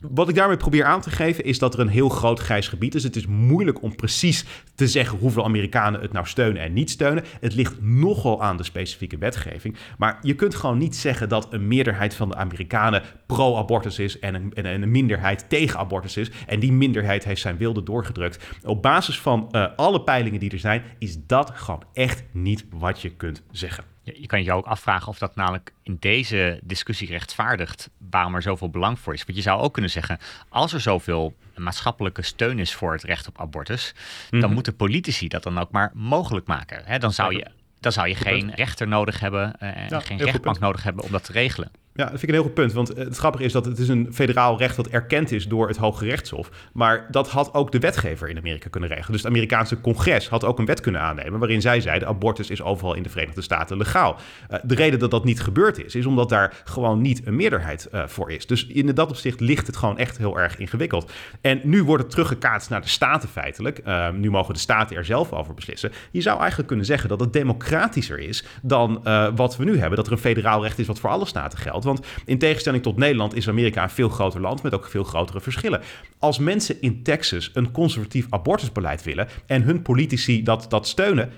Wat ik daarmee probeer aan te geven is dat er een heel groot grijs gebied is. Het is moeilijk om precies te zeggen hoeveel Amerikanen het nou steunen en niet steunen. Het ligt nogal aan de specifieke wetgeving. Maar je kunt gewoon niet zeggen dat een meerderheid van de Amerikanen pro-abortus is en een, en een minderheid tegen abortus is. En die minderheid heeft zijn wilde doorgedrukt. Op basis van uh, alle peilingen die er zijn, is dat gewoon echt niet wat je kunt zeggen. Je kan je ook afvragen of dat namelijk in deze discussie rechtvaardigt waarom er zoveel belang voor is. Want je zou ook kunnen zeggen, als er zoveel maatschappelijke steun is voor het recht op abortus, dan moeten politici dat dan ook maar mogelijk maken. He, dan zou je, dan zou je geen rechter nodig hebben uh, en ja, geen rechtbank nodig hebben om dat te regelen. Ja, dat vind ik een heel goed punt. Want het grappige is dat het is een federaal recht dat erkend is door het Hoge Rechtshof. Maar dat had ook de wetgever in Amerika kunnen regelen. Dus het Amerikaanse congres had ook een wet kunnen aannemen waarin zij zeiden abortus is overal in de Verenigde Staten legaal. Uh, de reden dat dat niet gebeurd is, is omdat daar gewoon niet een meerderheid uh, voor is. Dus in dat opzicht ligt het gewoon echt heel erg ingewikkeld. En nu wordt het teruggekaatst naar de staten feitelijk. Uh, nu mogen de staten er zelf over beslissen. Je zou eigenlijk kunnen zeggen dat het democratischer is dan wat we nu hebben. Dat er een federaal recht is wat voor alle staten geldt. Want in tegenstelling tot Nederland is Amerika een veel groter land met ook veel grotere verschillen. Als mensen in Texas een conservatief abortusbeleid willen en hun politici dat, dat steunen,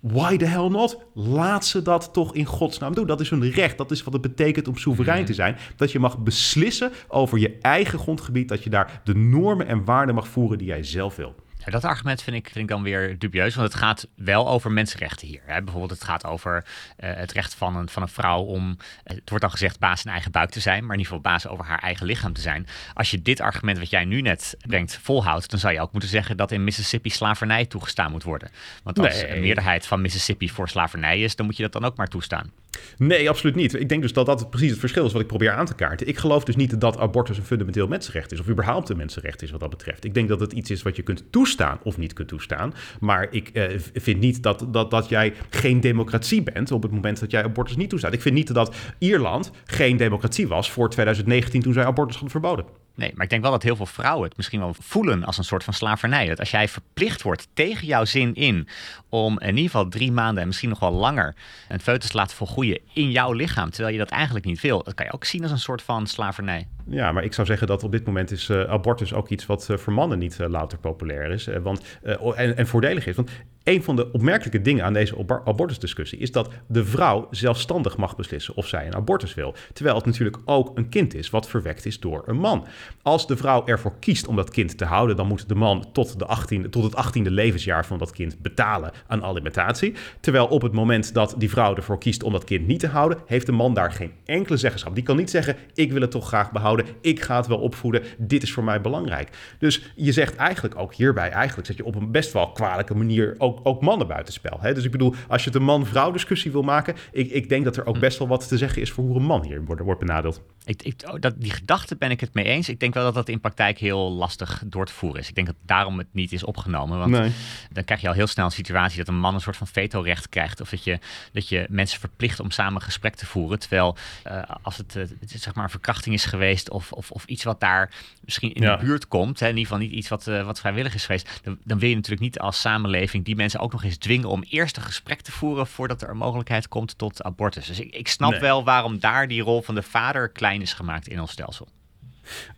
Why the hell not? Laat ze dat toch in godsnaam doen. Dat is hun recht. Dat is wat het betekent om soeverein te zijn. Dat je mag beslissen over je eigen grondgebied. Dat je daar de normen en waarden mag voeren die jij zelf wil. Ja, dat argument vind ik, vind ik dan weer dubieus, want het gaat wel over mensenrechten hier. Hè? Bijvoorbeeld, het gaat over uh, het recht van een, van een vrouw om, uh, het wordt dan gezegd, baas in eigen buik te zijn, maar in ieder geval baas over haar eigen lichaam te zijn. Als je dit argument wat jij nu net brengt volhoudt, dan zou je ook moeten zeggen dat in Mississippi slavernij toegestaan moet worden. Want als Nee. een meerderheid van Mississippi voor slavernij is, dan moet je dat dan ook maar toestaan. Nee, absoluut niet. Ik denk dus dat dat precies het verschil is wat ik probeer aan te kaarten. Ik geloof dus niet dat abortus een fundamenteel mensenrecht is, of überhaupt een mensenrecht is wat dat betreft. Ik denk dat het iets is wat je kunt toestaan of niet kunt toestaan. Maar ik eh, vind niet dat, dat, dat jij geen democratie bent op het moment dat jij abortus niet toestaat. Ik vind niet dat Ierland geen democratie was voor 2019 toen zij abortus hadden verboden. Nee, maar ik denk wel dat heel veel vrouwen het misschien wel voelen als een soort van slavernij. Dat als jij verplicht wordt tegen jouw zin in om in ieder geval drie maanden en misschien nog wel langer een foetus te laten volgroeien in jouw lichaam, terwijl je dat eigenlijk niet wil, dat kan je ook zien als een soort van slavernij. Ja, maar ik zou zeggen dat op dit moment is uh, abortus ook iets wat uh, voor mannen niet uh, louter populair is. want, en, en voordelig is. Want een van de opmerkelijke dingen aan deze abortusdiscussie is dat de vrouw zelfstandig mag beslissen of zij een abortus wil. Terwijl het natuurlijk ook een kind is wat verwekt is door een man. Als de vrouw ervoor kiest om dat kind te houden, dan moet de man tot, de 18e, tot het 18e levensjaar van dat kind betalen aan alimentatie. Terwijl op het moment dat die vrouw ervoor kiest om dat kind niet te houden, heeft de man daar geen enkele zeggenschap. Die kan niet zeggen: Ik wil het toch graag behouden, ik ga het wel opvoeden, dit is voor mij belangrijk. Dus je zegt eigenlijk ook hierbij, eigenlijk zet je op een best wel kwalijke manier ook, ook mannen buitenspel. Hè? Dus ik bedoel, als je het een man-vrouw discussie wil maken, ik, ik denk dat er ook best wel wat te zeggen is voor hoe een man hier wordt, wordt benadeeld. Ik, ik, oh, dat, die gedachte ben ik het mee eens. Ik denk wel dat dat in praktijk heel lastig door te voeren is. Ik denk dat daarom het niet is opgenomen. Want Nee. dan krijg je al heel snel een situatie dat een man een soort van vetorecht krijgt. Of dat je, dat je mensen verplicht om samen gesprek te voeren. Terwijl eh, als het, eh, zeg maar een verkrachting is geweest of, of, of iets wat daar misschien in Ja. de buurt komt. Hè, in ieder geval niet iets wat, eh, wat vrijwillig is geweest. Dan, dan wil je natuurlijk niet als samenleving die mensen ook nog eens dwingen om eerst een gesprek te voeren voordat er een mogelijkheid komt tot abortus. Dus ik, ik snap Nee. wel waarom daar die rol van de vader klein is gemaakt in ons stelsel.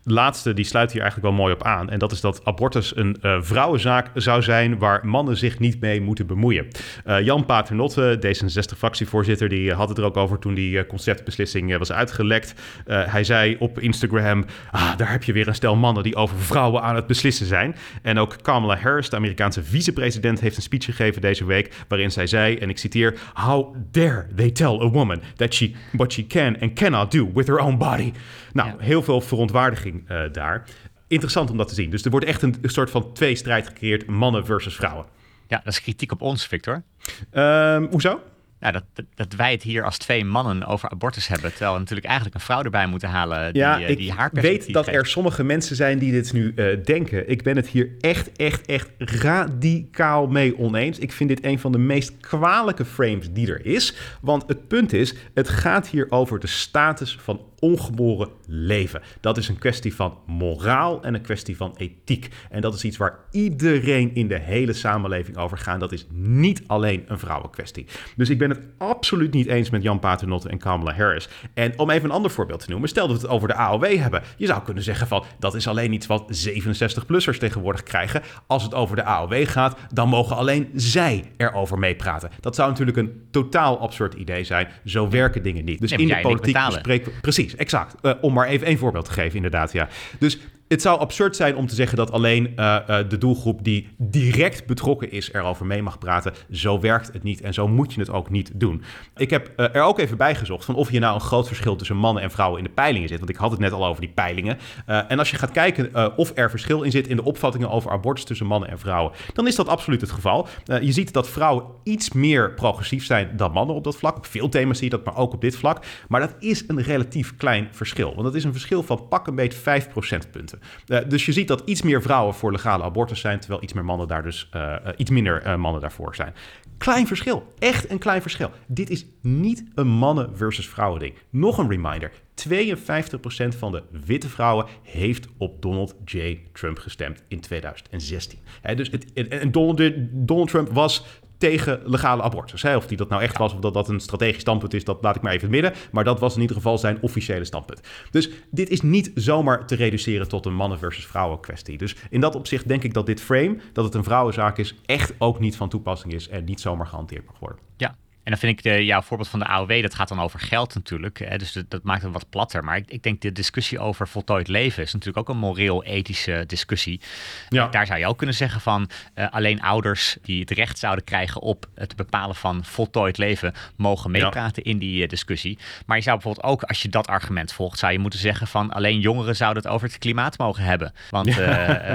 De laatste die sluit hier eigenlijk wel mooi op aan. En dat is dat abortus een eh, vrouwenzaak zou zijn waar mannen zich niet mee moeten bemoeien. Eh, Jan Paternotte, D66-fractievoorzitter, die had het er ook over toen die eh, conceptbeslissing was uitgelekt. Hij zei op Instagram, ah, daar heb je weer een stel mannen die over vrouwen aan het beslissen zijn. En ook Kamala Harris, de Amerikaanse vicepresident, heeft een speech gegeven deze week waarin zij zei, en ik citeer, How dare they tell a woman that she, what she can and cannot do with her own body. Nou, heel veel verontwaardiging eh, daar. Interessant om dat te zien. Dus er wordt echt een, soort van tweestrijd gecreëerd, mannen versus vrouwen. Ja, dat is kritiek op ons, Victor. Ehm, hoezo? Nou, dat, dat, wij het hier als twee mannen over abortus hebben. Terwijl we natuurlijk eigenlijk een vrouw erbij moeten halen die, ja, eh, ik die haar perspectief weet dat geeft. er sommige mensen zijn die dit nu eh, denken. Ik ben het hier echt, echt, echt radicaal mee oneens. Ik vind dit een van de meest kwalijke frames die er is. Want het punt is, het gaat hier over de status van ongeboren leven. Dat is een kwestie van moraal en een kwestie van ethiek. En dat is iets waar iedereen in de hele samenleving over gaat. Dat is niet alleen een vrouwenkwestie. Dus ik ben het absoluut niet eens met Jan Paternotte en Kamala Harris. En om even een ander voorbeeld te noemen. Stel dat we het over de AOW hebben. Je zou kunnen zeggen van dat is alleen iets wat 67-plussers tegenwoordig krijgen. Als het over de AOW gaat, dan mogen alleen zij erover meepraten. Dat zou natuurlijk een totaal absurd idee zijn. Zo werken dingen niet. Dus Nee, in de politiek bespreken we... Precies, exact. Eh, om maar even één voorbeeld te geven, inderdaad, ja. Dus het zou absurd zijn om te zeggen dat alleen eh, eh, de doelgroep die direct betrokken is erover mee mag praten. Zo werkt het niet en zo moet je het ook niet doen. Ik heb eh, er ook even bij gezocht van of je nou een groot verschil tussen mannen en vrouwen in de peilingen zit. Want ik had het net al over die peilingen. En als je gaat kijken of er verschil in zit in de opvattingen over abortus tussen mannen en vrouwen, dan is dat absoluut het geval. Je ziet dat vrouwen iets meer progressief zijn dan mannen op dat vlak. Op veel thema's zie je dat, maar ook op dit vlak. Maar dat is een relatief klein verschil. Want dat is een verschil van pak een beetje 5 procentpunten. Eh, dus je ziet dat iets meer vrouwen voor legale abortus zijn, terwijl iets meer mannen daar dus eh, eh, iets minder mannen daarvoor zijn. Klein verschil, echt een klein verschil. Dit is niet een mannen versus vrouwen ding. Nog een reminder: 52% van de witte vrouwen heeft op Donald J. Trump gestemd in 2016. Hè, dus het, en- Donald Trump was tegen legale abortus. Hè? Of die dat nou echt was of dat dat een strategisch standpunt is, dat laat ik maar even in het midden. Maar dat was in ieder geval zijn officiële standpunt. Dus dit is niet zomaar te reduceren tot een mannen versus vrouwen kwestie. Dus in dat opzicht denk ik dat dit frame, dat het een vrouwenzaak is, echt ook niet van toepassing is en niet zomaar gehanteerd mag worden. Ja, En dan vind ik de, jouw voorbeeld van de AOW, dat gaat dan over geld natuurlijk. Hè, dus dat, dat, maakt het wat platter. Maar ik, ik, denk de discussie over voltooid leven is natuurlijk ook een moreel-ethische discussie. Ja. Daar zou je ook kunnen zeggen van uh, alleen ouders die het recht zouden krijgen op het bepalen van voltooid leven, mogen meepraten in die uh, discussie. Maar je zou bijvoorbeeld ook, als je dat argument volgt, zou je moeten zeggen van alleen jongeren zouden het over het klimaat mogen hebben. Want uh,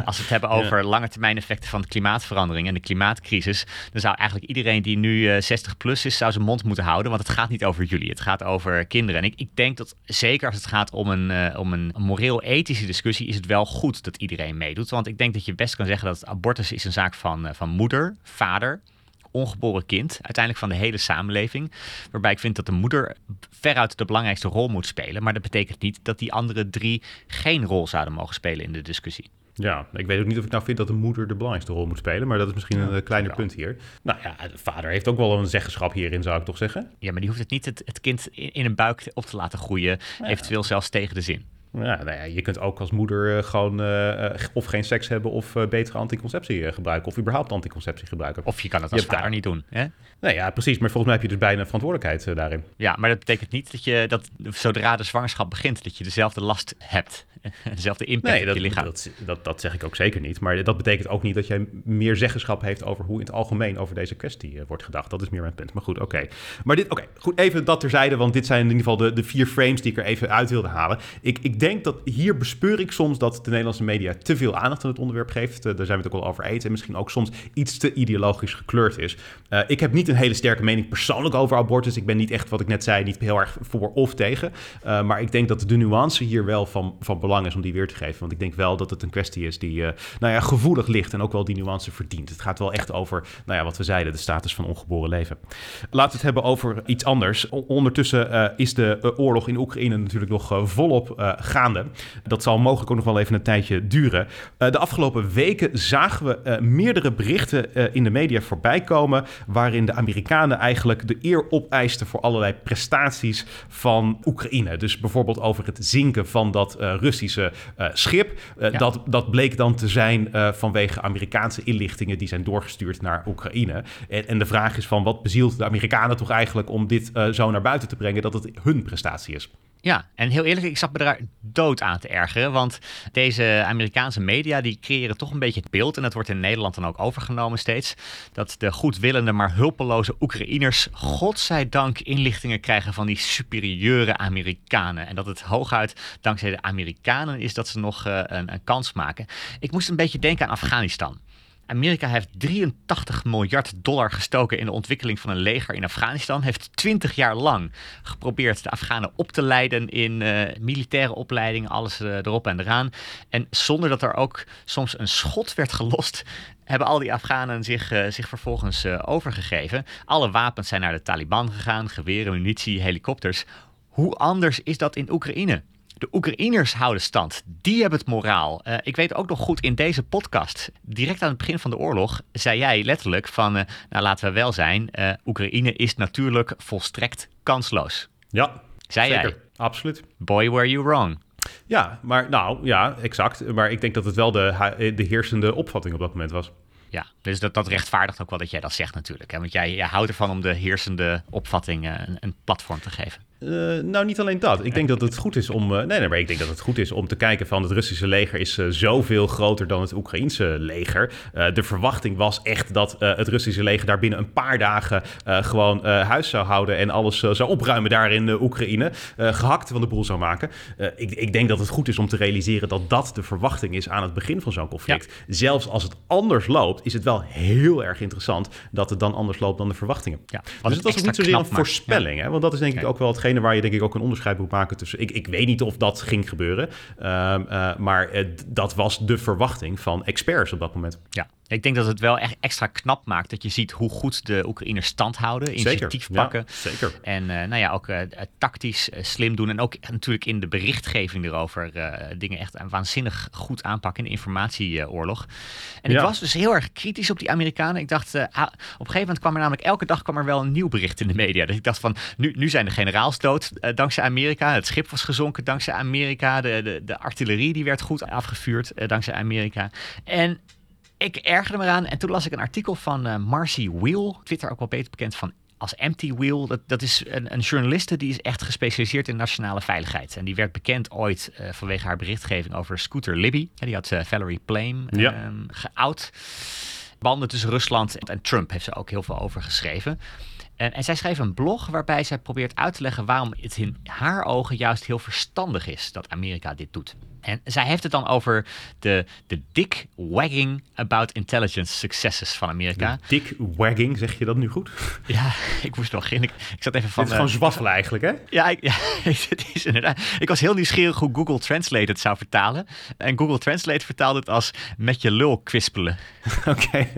als we het hebben over lange termijn effecten van de klimaatverandering en de klimaatcrisis, dan zou eigenlijk iedereen die nu 60 plus is, zou zijn mond moeten houden. Want het gaat niet over jullie, het gaat over kinderen. En ik, ik denk dat zeker als het gaat om een, uh, om een moreel-ethische discussie, is het wel goed dat iedereen meedoet. Want ik denk dat je best kan zeggen dat abortus is een zaak van, uh, van moeder, vader, ongeboren kind, uiteindelijk van de hele samenleving. Waarbij ik vind dat de moeder veruit de belangrijkste rol moet spelen. Maar dat betekent niet dat die andere drie geen rol zouden mogen spelen in de discussie. Ja, ik weet ook niet of ik nou vind dat de moeder de belangrijkste rol moet spelen, maar dat is misschien een kleiner punt hier. Nou ja, de vader heeft ook wel een zeggenschap hierin, zou ik toch zeggen? Ja, maar die hoeft het niet het, het kind in een buik op te laten groeien, eventueel zelfs tegen de zin. Ja, nou ja, je kunt ook als moeder uh, gewoon uh, of geen seks hebben of uh, betere anticonceptie gebruiken. Of überhaupt anticonceptie gebruiken. Of je kan het als je vader daar... niet doen. Hè? Nee, ja, precies. Maar volgens mij heb je dus bijna verantwoordelijkheid daarin. Ja, maar dat betekent niet dat je dat zodra de zwangerschap begint, dat je dezelfde last hebt. dezelfde impact nee, dat, op je lichaam. Dat, dat, dat, zeg ik ook zeker niet. Maar dat betekent ook niet dat jij meer zeggenschap heeft over hoe in het algemeen over deze kwestie wordt gedacht. Dat is meer mijn punt. Maar goed, oké. Maar dit, oké, goed, even dat terzijde, want dit zijn in ieder geval de, de vier frames die ik er even uit wilde halen. Ik, ik denk dat hier bespeur ik soms dat de Nederlandse media te veel aandacht aan het onderwerp geeft. Uh, daar zijn we het ook al over eens. En misschien ook soms iets te ideologisch gekleurd is. Uh, ik heb niet een hele sterke mening persoonlijk over abortus. Ik ben niet echt, wat ik net zei, niet heel erg voor of tegen. Maar ik denk dat de nuance hier wel van, van belang is om die weer te geven. Want ik denk wel dat het een kwestie is die nou ja, gevoelig ligt en ook wel die nuance verdient. Het gaat wel echt over, nou ja, wat we zeiden, de status van ongeboren leven. Laten we het hebben over iets anders. ondertussen is de oorlog in Oekraïne natuurlijk nog volop gaande. Dat zal mogelijk ook nog wel even een tijdje duren. De afgelopen weken zagen we meerdere berichten in de media voorbij komen. waarin de Amerikanen eigenlijk de eer opeisten voor allerlei prestaties van Oekraïne. Dus bijvoorbeeld over het zinken van dat Russische schip. Ja. dat, dat bleek dan te zijn vanwege Amerikaanse inlichtingen die zijn doorgestuurd naar Oekraïne. En, en de vraag is van wat bezielt de Amerikanen toch eigenlijk om dit zo naar buiten te brengen dat het hun prestatie is? Ja, en heel eerlijk, ik zat me daar dood aan te ergeren. Want deze Amerikaanse media die creëren toch een beetje het beeld. En dat wordt in Nederland dan ook overgenomen steeds. Dat de goedwillende, maar hulpeloze Oekraïners, godzijdank, inlichtingen krijgen van die superieure Amerikanen. En dat het hooguit dankzij de Amerikanen is dat ze nog uh, een, een kans maken. Ik moest een beetje denken aan Afghanistan. Amerika heeft 83 miljard dollar gestoken in de ontwikkeling van een leger in Afghanistan. Heeft 20 jaar lang geprobeerd de Afghanen op te leiden in uh, militaire opleiding, alles uh, erop en eraan. En zonder dat er ook soms een schot werd gelost, hebben al die Afghanen zich, uh, zich vervolgens overgegeven. Alle wapens zijn naar de Taliban gegaan, geweren, munitie, helikopters. Hoe anders is dat in Oekraïne? De Oekraïners houden stand. Die hebben het moraal. Uh, ik weet ook nog goed in deze podcast, direct aan het begin van de oorlog, zei jij letterlijk van, uh, nou laten we wel zijn, uh, Oekraïne is natuurlijk volstrekt kansloos. Ja, zei zeker. Jij. Absoluut. Boy, were you wrong. Ja, maar nou ja, exact. Maar ik denk dat het wel de, de heersende opvatting op dat moment was. Ja, dus dat, dat rechtvaardigt ook wel dat jij dat zegt natuurlijk. Hè? Want jij, jij houdt ervan om de heersende opvatting een, een platform te geven. Uh, nou, niet alleen dat. Ik denk dat het goed is om. Uh, nee, nee, maar ik denk dat het goed is om te kijken van het Russische leger is uh, zoveel groter dan het Oekraïense leger. de verwachting was echt dat het Russische leger daar binnen een paar dagen gewoon huis zou houden en alles zou opruimen daar in de Oekraïne. gehakt van de boel zou maken. ik, ik, denk dat het goed is om te realiseren dat dat de verwachting is aan het begin van zo'n conflict. Ja. Zelfs als het anders loopt, is het wel heel erg interessant dat het dan anders loopt dan de verwachtingen. Ja, dus het was ook niet zozeer een voorspelling, ja. hè? want dat is denk ik ook wel hetgeen waar je denk ik ook een onderscheid moet maken tussen. Ik, ik weet niet of dat ging gebeuren, um, uh, maar dat was de verwachting van experts op dat moment. Ja, ik denk dat het wel echt extra knap maakt dat je ziet hoe goed de Oekraïners stand houden, initiatief zeker, pakken. Ja, zeker. En uh, nou ja, ook uh, tactisch uh, slim doen. En ook natuurlijk in de berichtgeving erover dingen echt waanzinnig goed aanpakken in de informatieoorlog. En ja. ik was dus heel erg kritisch op die Amerikanen. Ik dacht, ah, op een gegeven moment kwam er namelijk elke dag kwam er wel een nieuw bericht in de media. Dus ik dacht van, nu, nu zijn de generaals dood dankzij Amerika. Het schip was gezonken dankzij Amerika. De, de, de artillerie die werd goed afgevuurd dankzij Amerika. En ik ergerde me eraan en toen las ik een artikel van uh, Marcy Wheel, Twitter ook wel beter bekend van als Empty Wheel. Dat, dat is een, een journaliste die is echt gespecialiseerd in nationale veiligheid. En die werd bekend ooit uh, vanwege haar berichtgeving over Scooter Libby. Die had uh, Valerie Plame Ja. ehm, geout. Banden tussen Rusland en Trump heeft ze ook heel veel over geschreven. En, en zij schreef een blog waarbij zij probeert uit te leggen waarom het in haar ogen juist heel verstandig is dat Amerika dit doet. En zij heeft het dan over de, de dick wagging about intelligence successes van Amerika. Dick wagging, zeg je dat nu goed? Ja, ik moest wel beginnen. Ik, ik zat even van. Dit is gewoon eh, zwaffelen eigenlijk, hè? ja, ik, ja het is inderdaad. Ik was heel nieuwsgierig hoe Google Translate het zou vertalen. En Google Translate vertaalde het als met je lul kwispelen. Oké.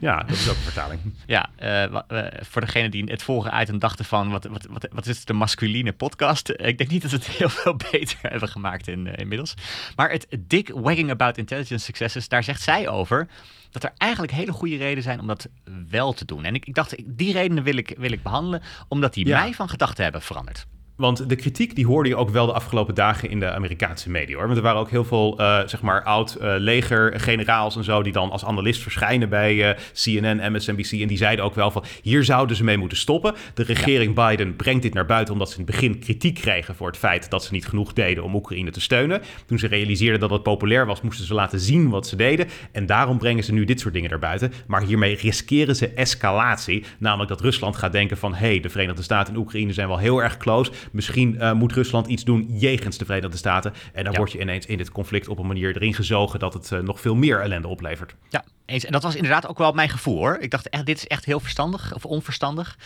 ja, dat is ook een vertaling. Ja, eh, eh, voor degene die het volgen uit en dachten van wat, wat, wat, wat is het, de masculine podcast? Ik denk niet dat het heel veel beter hebben gemaakt in, eh, inmiddels. Maar het Dick Wagging About Intelligence Successes, daar zegt zij over dat er eigenlijk hele goede redenen zijn om dat wel te doen. En ik, ik dacht, die redenen wil ik, wil ik behandelen, omdat die Ja. mij van gedachten hebben veranderd. Want de kritiek die hoorde je ook wel de afgelopen dagen in de Amerikaanse media. Hoor. Want er waren ook heel veel eh, zeg maar oud eh, leger, generaals en zo... die dan als analist verschijnen bij eh, CNN, MSNBC. En die zeiden ook wel van hier zouden ze mee moeten stoppen. De regering Biden brengt dit naar buiten omdat ze in het begin kritiek kregen... voor het feit dat ze niet genoeg deden om Oekraïne te steunen. Toen ze realiseerden dat het populair was, moesten ze laten zien wat ze deden. En daarom brengen ze nu dit soort dingen naar buiten. Maar hiermee riskeren ze escalatie. Namelijk dat Rusland gaat denken van... hé, hey, de Verenigde Staten en Oekraïne zijn wel heel erg close... Misschien eh, moet Rusland iets doen jegens de Verenigde Staten. En dan Ja. word je ineens in dit conflict op een manier erin gezogen dat het eh, nog veel meer ellende oplevert. Ja, eens. En dat was inderdaad ook wel mijn gevoel hoor. Ik dacht echt, dit is echt heel verstandig of onverstandig.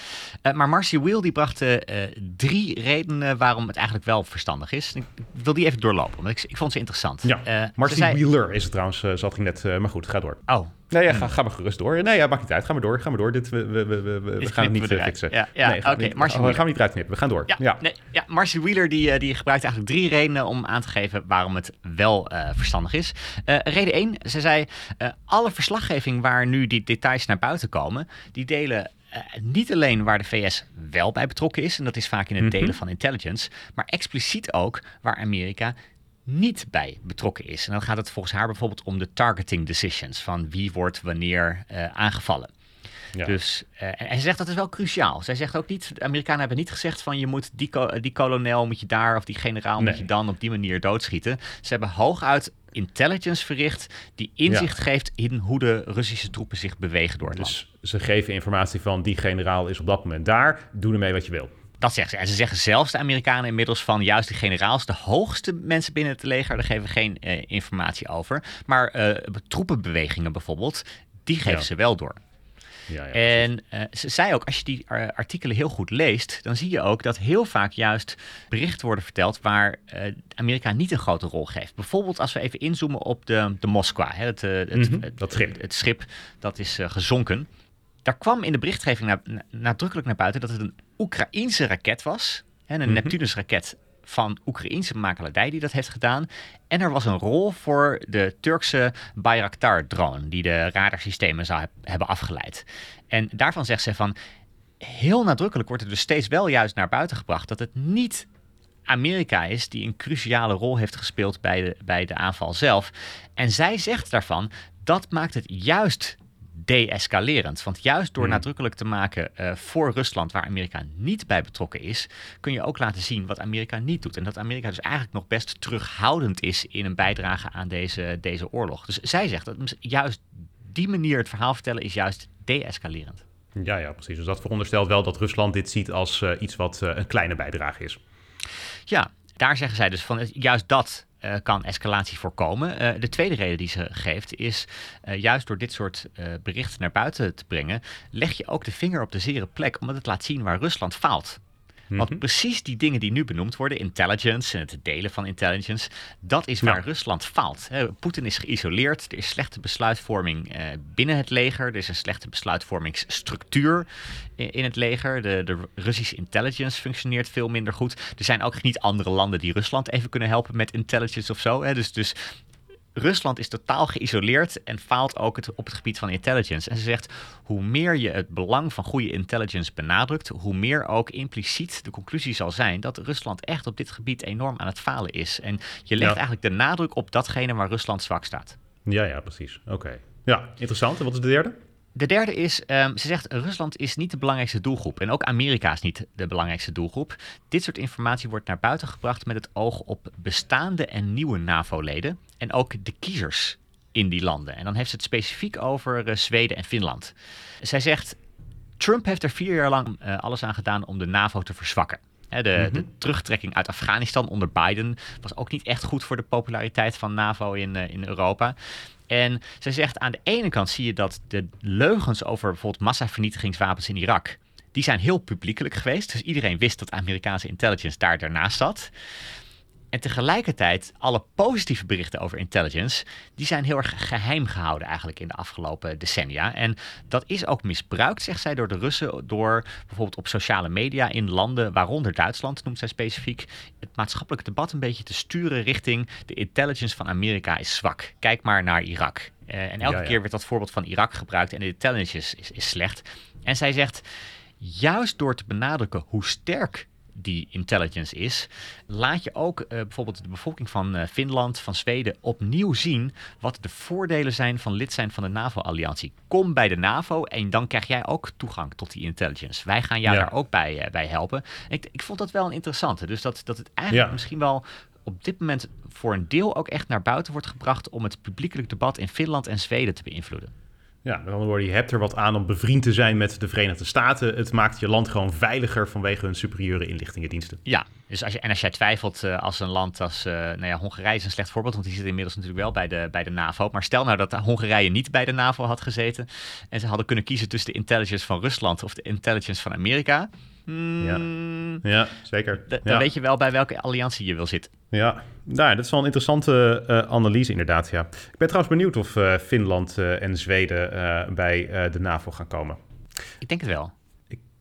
Eh, maar Marcy Wheel die bracht eh, eh, drie redenen waarom het eigenlijk wel verstandig is. Ik wil die even doorlopen, want ik, ik vond ze interessant. Ja, Eh, Marcy ze zei- Wheeler is het trouwens, uh, zat ik net, maar goed, ga door. Oh, Nee, ja, ga, ga maar gerust door. Nee, ja, maakt niet uit. Ga maar door. Ga maar door. Dit, we, we, we, we, gaan het niet fixen. Ja, ja, nee, gaan we oké, niet- Marcy oh, gaan we niet eruit knippen. We gaan door. ja. Ja. Nee, ja Marcy Wheeler die, die gebruikt eigenlijk drie redenen om aan te geven waarom het wel verstandig is. Reden één, ze zei, alle verslaggeving waar nu die details naar buiten komen, die delen eh, niet alleen waar de VS wel bij betrokken is, en dat is vaak in het Mhm. delen van intelligence, maar expliciet ook waar Amerika niet bij betrokken is. En dan gaat het volgens haar bijvoorbeeld om de targeting decisions, van wie wordt wanneer eh, aangevallen. Ja. Dus, eh, en zij zegt dat is wel cruciaal. Zij zegt ook niet, de Amerikanen hebben niet gezegd van je moet die, die kolonel moet je daar of die generaal moet je dan op die manier doodschieten. Ze hebben hooguit intelligence verricht die inzicht geeft in hoe de Russische troepen zich bewegen door het land. Dus ze geven informatie van die generaal is op dat moment daar. Doe ermee wat je wil. Dat zeggen ze. En ze zeggen zelfs de Amerikanen inmiddels van juist die generaals, de hoogste mensen binnen het leger, daar geven we geen eh, informatie over. Maar eh, troepenbewegingen bijvoorbeeld, die geven Ja. ze wel door. Ja, ja, En eh, ze zei ook, als je die eh, artikelen heel goed leest, dan zie je ook dat heel vaak juist berichten worden verteld waar eh, Amerika niet een grote rol geeft. Bijvoorbeeld als we even inzoomen op de, de Moskwa, hè, het, het, Mhm, het- dat schip. Het, het schip dat is gezonken. Daar kwam in de berichtgeving na- na- nadrukkelijk naar buiten dat het een Oekraïense raket was. Hè, een Mhm. Neptunus-raket van Oekraïense makelaardij die dat heeft gedaan. En er was een rol voor de Turkse Bayraktar-drone, die de radarsystemen zou heb- hebben afgeleid. En daarvan zegt ze van, heel nadrukkelijk wordt er dus steeds wel juist naar buiten gebracht dat het niet Amerika is die een cruciale rol heeft gespeeld bij de, bij de aanval zelf. En zij zegt daarvan, dat maakt het juist de-escalerend. Want juist door Hmm. nadrukkelijk te maken eh, voor Rusland, waar Amerika niet bij betrokken is, kun je ook laten zien wat Amerika niet doet. En dat Amerika dus eigenlijk nog best terughoudend is in een bijdrage aan deze, deze oorlog. Dus zij zegt dat juist die manier het verhaal vertellen is juist de-escalerend. Ja, ja, precies. Dus dat veronderstelt wel dat Rusland dit ziet als eh, iets wat eh, een kleine bijdrage is. Ja, daar zeggen zij dus van juist dat eh, kan escalatie voorkomen. Eh, de tweede reden die ze geeft is eh, juist door dit soort berichten naar buiten te brengen, leg je ook de vinger op de zere plek, omdat het laat zien waar Rusland faalt. Want Mhm. precies die dingen die nu benoemd worden, intelligence en het delen van intelligence, dat is waar Ja. Rusland faalt. Poetin is geïsoleerd, er is slechte besluitvorming eh, binnen het leger, er is een slechte besluitvormingsstructuur in het leger. De, de Russische intelligence functioneert veel minder goed. Er zijn ook niet andere landen die Rusland even kunnen helpen met intelligence of zo. Hè. Dus, dus Rusland is totaal geïsoleerd en faalt ook het, op het gebied van intelligence. En ze zegt, hoe meer je het belang van goede intelligence benadrukt, hoe meer ook impliciet de conclusie zal zijn dat Rusland echt op dit gebied enorm aan het falen is. En je legt Ja. eigenlijk de nadruk op datgene waar Rusland zwak staat. Ja, ja, precies. Oké. Ja, interessant. En wat is de derde? De derde is, ehm, ze zegt Rusland is niet de belangrijkste doelgroep. En ook Amerika is niet de belangrijkste doelgroep. Dit soort informatie wordt naar buiten gebracht met het oog op bestaande en nieuwe NAVO-leden. En ook de kiezers in die landen. En dan heeft ze het specifiek over uh, Zweden en Finland. Zij zegt, Trump heeft er vier jaar lang uh, alles aan gedaan om de NAVO te verzwakken. De, de, Mhm. terugtrekking uit Afghanistan onder Biden was ook niet echt goed voor de populariteit van NAVO in, uh, in Europa. En zij zegt aan de ene kant zie je dat de leugens over bijvoorbeeld massavernietigingswapens in Irak, die zijn heel publiekelijk geweest. Dus iedereen wist dat Amerikaanse intelligence daar daarnaast zat. En tegelijkertijd, alle positieve berichten over intelligence, die zijn heel erg geheim gehouden eigenlijk in de afgelopen decennia. En dat is ook misbruikt, zegt zij, door de Russen, door bijvoorbeeld op sociale media in landen, waaronder Duitsland, noemt zij specifiek, het maatschappelijk debat een beetje te sturen richting de intelligence van Amerika is zwak. Kijk maar naar Irak. Uh, en elke Ja, ja. keer werd dat voorbeeld van Irak gebruikt en de intelligence is, is slecht. En zij zegt, juist door te benadrukken hoe sterk die intelligence is, laat je ook uh, bijvoorbeeld de bevolking van uh, Finland, van Zweden opnieuw zien wat de voordelen zijn van lid zijn van de NAVO-alliantie. Kom bij de NAVO en dan krijg jij ook toegang tot die intelligence. Wij gaan jou Ja. daar ook bij, uh, bij helpen. Ik, ik vond dat wel een interessante. Dus dat, dat het eigenlijk Ja. misschien wel op dit moment voor een deel ook echt naar buiten wordt gebracht om het publiekelijk debat in Finland en Zweden te beïnvloeden. Ja, met andere woorden, je hebt er wat aan om bevriend te zijn met de Verenigde Staten. Het maakt je land gewoon veiliger vanwege hun superieure inlichtingendiensten. Ja, dus als je, en als jij twijfelt uh, als een land als, uh, nou ja, Hongarije is een slecht voorbeeld, want die zit inmiddels natuurlijk wel bij de, bij de NAVO. Maar stel nou dat Hongarije niet bij de NAVO had gezeten en ze hadden kunnen kiezen tussen de intelligence van Rusland of de intelligence van Amerika. Hmm, Ja, zeker. Dan ja. weet je wel bij welke alliantie je wil zitten. Ja, nou, dat is wel een interessante uh, analyse inderdaad, ja. Ik ben trouwens benieuwd of uh, Finland uh, en Zweden bij de NAVO gaan komen. Ik denk het wel.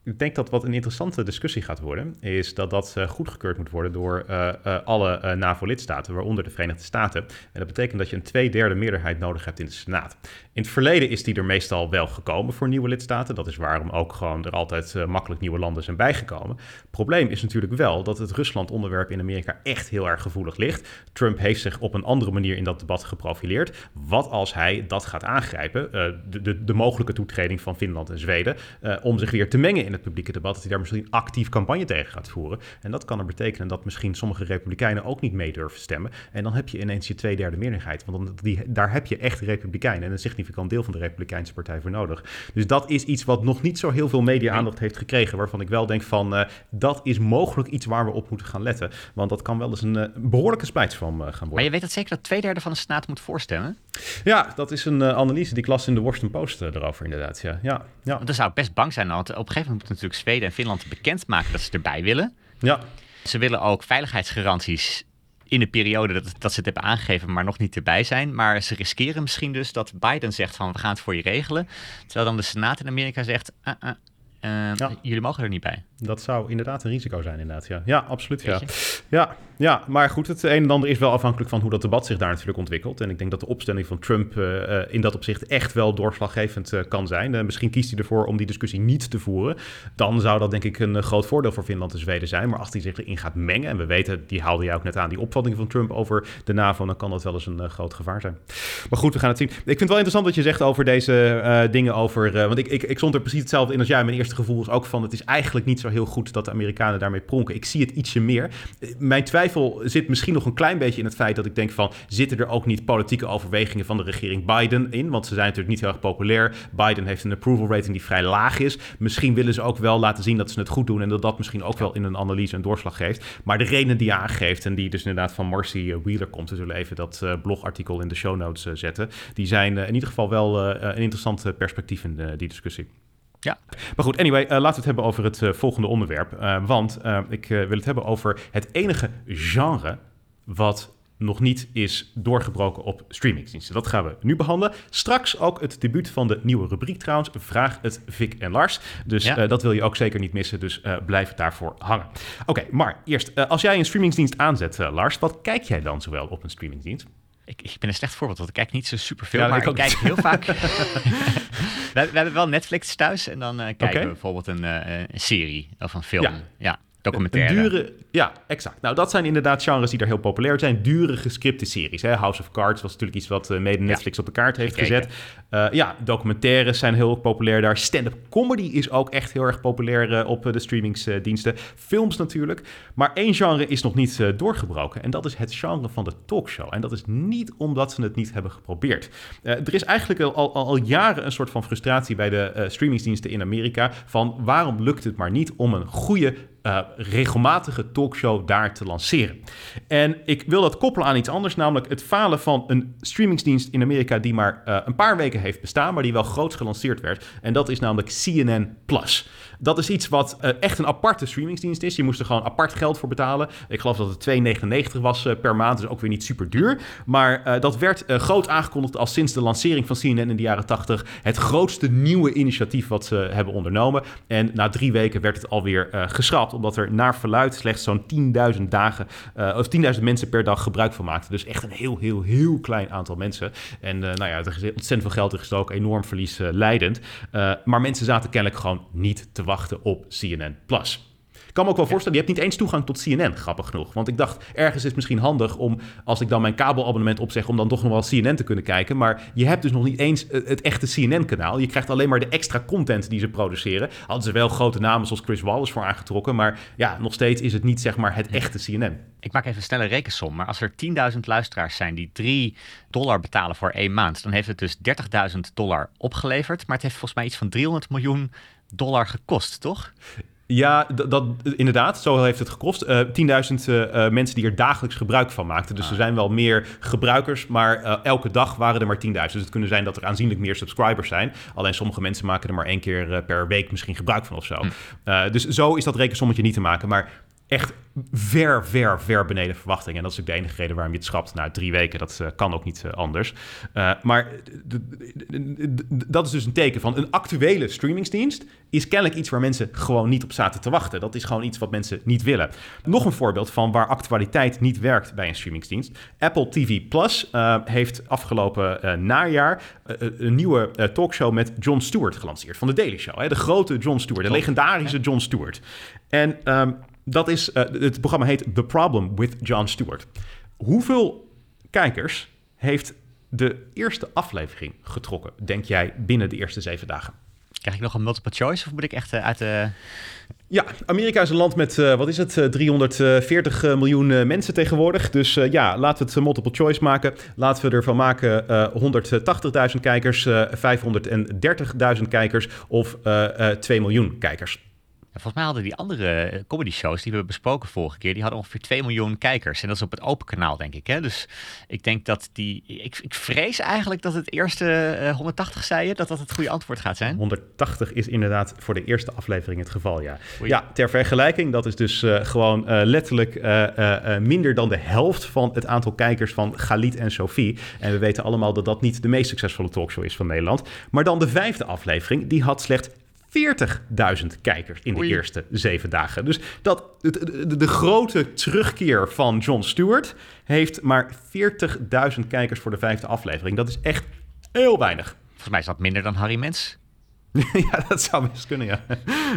Ik denk dat wat een interessante discussie gaat worden, is dat dat uh, goedgekeurd moet worden door uh, uh, alle NAVO-lidstaten, waaronder de Verenigde Staten. En dat betekent dat je een tweederde meerderheid nodig hebt in de Senaat. In het verleden is die er meestal wel gekomen voor nieuwe lidstaten. Dat is waarom ook gewoon er altijd makkelijk nieuwe landen zijn bijgekomen. Probleem is natuurlijk wel dat het Rusland-onderwerp in Amerika echt heel erg gevoelig ligt. Trump heeft zich op een andere manier in dat debat geprofileerd. Wat als hij dat gaat aangrijpen, de, de, de, mogelijke toetreding van Finland en Zweden, om zich weer te mengen in het publieke debat, dat hij daar misschien actief campagne tegen gaat voeren. En dat kan er betekenen dat misschien sommige republikeinen ook niet mee durven stemmen. En dan heb je ineens je tweederde meerderheid. Want dan, die, daar heb je echt republikeinen en een significant deel van de Republikeinse Partij voor nodig. Dus dat is iets wat nog niet zo heel veel media-aandacht heeft gekregen. Waarvan ik wel denk van, uh, dat is mogelijk iets waar we op moeten gaan letten. Want dat kan wel eens een uh, behoorlijke splijtsvorm uh, gaan worden. Maar je weet dat zeker dat twee derde van de Senaat moet voorstemmen? Ja, dat is een analyse die ik las in de Washington Post erover inderdaad. Ja, ja, ja. Want dan zou ik best bang zijn, want op een gegeven moment moet natuurlijk Zweden en Finland bekendmaken dat ze erbij willen. Ja. Ze willen ook veiligheidsgaranties in de periode dat, dat ze het hebben aangegeven, maar nog niet erbij zijn. Maar ze riskeren misschien dus dat Biden zegt van we gaan het voor je regelen. Terwijl dan de Senaat in Amerika zegt, uh, uh, uh, ja. jullie mogen er niet bij. Dat zou inderdaad een risico zijn, inderdaad. Ja, ja absoluut. Ja. Ja, ja, maar goed, het een en ander is wel afhankelijk van hoe dat debat zich daar natuurlijk ontwikkelt. En ik denk dat de opstelling van Trump uh, in dat opzicht echt wel doorslaggevend uh, kan zijn. Misschien kiest hij ervoor om die discussie niet te voeren. Dan zou dat denk ik een groot voordeel voor Finland en Zweden zijn. Maar als hij zich erin gaat mengen, en we weten, die haalde jij ook net aan, die opvatting van Trump over de NAVO, dan kan dat wel eens een groot gevaar zijn. Maar goed, we gaan het zien. Ik vind het wel interessant wat je zegt over deze dingen over... want ik, ik, ik stond er precies hetzelfde in als jij. Mijn eerste gevoel is ook van, het is eigenlijk niet zo heel goed dat de Amerikanen daarmee pronken. Ik zie het ietsje meer. Mijn twijfel zit misschien nog een klein beetje in het feit dat ik denk van... zitten er ook niet politieke overwegingen van de regering Biden in? Want ze zijn natuurlijk niet heel erg populair. Biden heeft een approval rating die vrij laag is. Misschien willen ze ook wel laten zien dat ze het goed doen... en dat dat misschien ook wel in een analyse een doorslag geeft. Maar de reden die je aangeeft en die dus inderdaad van Marcy Wheeler komt... we zullen even dat uh, blogartikel in de show notes uh, zetten... die zijn uh, in ieder geval wel een interessant perspectief in die discussie. Ja. Maar goed, anyway, uh, laten we het hebben over het uh, volgende onderwerp. Uh, want ik wil het hebben over het enige genre wat nog niet is doorgebroken op streamingsdiensten. Dat gaan we nu behandelen. Straks ook het debuut van de nieuwe rubriek trouwens. Vraag het Vic en Lars. Dus Ja. dat wil je ook zeker niet missen. Dus blijf daarvoor hangen. Oké, maar eerst, als jij een streamingsdienst aanzet, Lars, wat kijk jij dan zowel op een streamingsdienst? Ik, ik ben een slecht voorbeeld, want ik kijk niet zo superveel, Ja, maar ik kijk heel vaak... we, we hebben wel Netflix thuis en dan eh, kijken we bijvoorbeeld een, eh, een serie of een film. Ja. Ja. Documentaire. Dure, ja, exact. Nou, dat zijn inderdaad genres die daar heel populair zijn. Dure gescripte series. Hè? House of Cards was natuurlijk iets wat uh, mede Netflix op de kaart heeft gezet. Uh, ja, documentaires zijn heel populair daar. Stand-up comedy is ook echt heel erg populair uh, op de streamingsdiensten. Films natuurlijk. Maar één genre is nog niet doorgebroken. En dat is het genre van de talkshow. En dat is niet omdat ze het niet hebben geprobeerd. er is eigenlijk al, al, al, jaren een soort van frustratie bij de streamingsdiensten in Amerika. Van waarom lukt het maar niet om een goede uh, regelmatige talkshow daar te lanceren. En ik wil dat koppelen aan iets anders, namelijk het falen van een streamingsdienst in Amerika die maar uh, een paar weken heeft bestaan, maar die wel groots gelanceerd werd. En dat is namelijk CNN Plus. Dat is iets wat uh, echt een aparte streamingsdienst is. Je moest er gewoon apart geld voor betalen. Ik geloof dat het 2,99 was uh, per maand, dus ook weer niet super duur. Maar uh, dat werd groot aangekondigd als sinds de lancering van CNN in de jaren 80 het grootste nieuwe initiatief wat ze hebben ondernomen. En na drie weken werd het alweer geschrapt, omdat er naar verluid slechts zo'n 10.000 dagen of 10.000 mensen per dag gebruik van maakten. Dus echt een heel, heel, heel klein aantal mensen. En nou ja, er is ontzettend veel geld in gestoken, enorm verlies leidend. maar mensen zaten kennelijk gewoon niet te wachten op CNN Plus. Ik kan me ook wel voorstellen, je hebt niet eens toegang tot CNN, grappig genoeg. Want ik dacht, ergens is het misschien handig om, als ik dan mijn kabelabonnement opzeg, om dan toch nog wel CNN te kunnen kijken. Maar je hebt dus nog niet eens het echte CNN-kanaal. Je krijgt alleen maar de extra content die ze produceren. Hadden ze wel grote namen zoals Chris Wallace voor aangetrokken. Maar ja, nog steeds is het niet zeg maar het echte CNN. Ik maak even een snelle rekensom. Maar als er 10.000 luisteraars zijn die 3 dollar betalen voor één maand, dan heeft het dus 30.000 dollar opgeleverd. Maar het heeft volgens mij iets van 300 miljoen dollar gekost, toch? Ja, dat, inderdaad, zo heeft het gekost. Uh, 10.000 uh, mensen die er dagelijks gebruik van maakten. Dus ah. er zijn wel meer gebruikers, maar elke dag waren er maar 10.000. Dus het kunnen zijn dat er aanzienlijk meer subscribers zijn. Alleen sommige mensen maken er maar één keer per week misschien gebruik van of zo. Hm. dus zo is dat rekensommetje niet te maken. Maar echt ver, ver, ver beneden verwachting. En dat is ook de enige reden waarom je het schrapt na drie weken. Dat uh, kan ook niet uh, anders. Uh, maar dat is dus een teken van een actuele streamingsdienst... is kennelijk iets waar mensen gewoon niet op zaten te wachten. Dat is gewoon iets wat mensen niet willen. Nog een voorbeeld van waar actualiteit niet werkt bij een streamingsdienst. Apple TV Plus heeft afgelopen najaar... een nieuwe talkshow met Jon Stewart gelanceerd van The Daily Show. Hè? De grote Jon Stewart, de legendarische Jon Stewart. En... Um, dat is, uh, het programma heet The Problem with Jon Stewart. Hoeveel kijkers heeft de eerste aflevering getrokken, denk jij, binnen de eerste zeven dagen? Krijg ik nog een multiple choice of moet ik echt uh, uit de... Ja, Amerika is een land met, uh, wat is het, 340 miljoen mensen tegenwoordig. Dus ja, laten we het multiple choice maken. Laten we ervan maken 180.000 kijkers, 530.000 kijkers of 2 miljoen kijkers volgens mij hadden die andere eh, comedy shows die we besproken vorige keer, die hadden ongeveer 2 miljoen kijkers. En dat is op het open kanaal, denk ik. Hè? Dus ik denk dat die. Ik, ik vrees eigenlijk dat het eerste uh, 180 zei je, dat dat het goede antwoord gaat zijn. 180 is inderdaad voor de eerste aflevering het geval, ja. Ja, ter vergelijking, dat is dus uh, gewoon uh, letterlijk minder dan de helft van het aantal kijkers van Galit en Sophie. En we weten allemaal dat dat niet de meest succesvolle talkshow is van Nederland. Maar dan de vijfde aflevering, die had slechts 40.000 kijkers in de eerste zeven dagen. Dus dat, de, de, grote terugkeer van Jon Stewart heeft maar 40.000 kijkers voor de vijfde aflevering. Dat is echt heel weinig. Volgens mij is dat minder dan Harry Mens. ja, dat zou best kunnen, ja.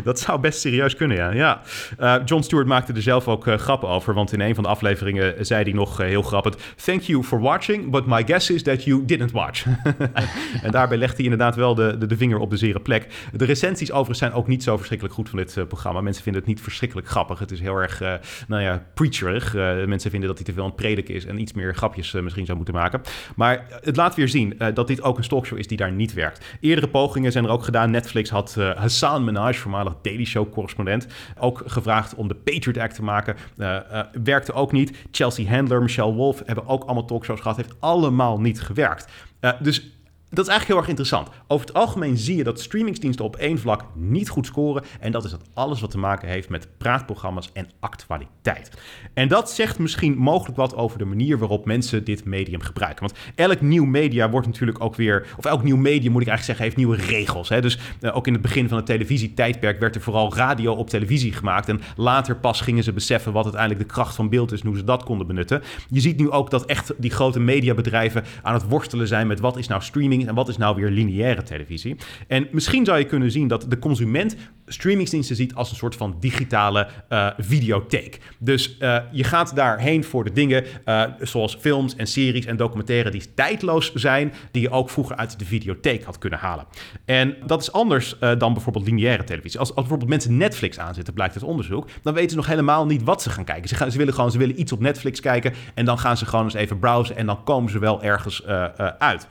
Dat zou best serieus kunnen, ja. ja. Uh, John Stewart maakte er zelf ook uh, grappen over, want in een van de afleveringen zei hij nog heel grappig... Thank you for watching, but my guess is that you didn't watch. en daarbij legt hij inderdaad wel de, de, de, vinger op de zere plek. De recensies overigens zijn ook niet zo verschrikkelijk goed van dit programma. Mensen vinden het niet verschrikkelijk grappig. Het is heel erg, nou ja, preacherig. mensen vinden dat hij te veel aan het prediken is en iets meer grapjes misschien zou moeten maken. Maar het laat weer zien dat dit ook een talkshow is die daar niet werkt. Eerdere pogingen zijn er ook gedaan Netflix had uh, Hassan Minaj, voormalig Daily Show-correspondent, ook gevraagd om de Patriot Act te maken. Uh, uh, werkte ook niet. Chelsea Handler, Michelle Wolf hebben ook allemaal talkshows gehad. Heeft allemaal niet gewerkt. dus dat is eigenlijk heel erg interessant. Over het algemeen zie je dat streamingsdiensten op één vlak niet goed scoren. En dat is dat alles wat te maken heeft met praatprogramma's en actualiteit. En dat zegt misschien mogelijk wat over de manier waarop mensen dit medium gebruiken. Want elk nieuw media wordt natuurlijk ook weer, of elk nieuw medium moet ik eigenlijk zeggen, heeft nieuwe regels. Hè? Dus uh, ook in het begin van het televisietijdperk werd er vooral radio op televisie gemaakt. En later pas gingen ze beseffen wat uiteindelijk de kracht van beeld is en hoe ze dat konden benutten. Je ziet nu ook dat echt die grote mediabedrijven aan het worstelen zijn met wat is nou streaming en wat is nou weer lineaire televisie. En misschien zou je kunnen zien dat de consument streamingsdiensten ziet als een soort van digitale uh, videotheek. Dus uh, je gaat daarheen voor de dingen uh, zoals films en series en documentaire die tijdloos zijn, die je ook vroeger uit de videotheek had kunnen halen. En dat is anders dan bijvoorbeeld lineaire televisie. Als, als bijvoorbeeld mensen Netflix aanzetten, blijkt uit onderzoek, dan weten ze nog helemaal niet wat ze gaan kijken. Ze, gaan, ze willen gewoon ze willen iets op Netflix kijken en dan gaan ze gewoon eens even browsen en dan komen ze wel ergens uit.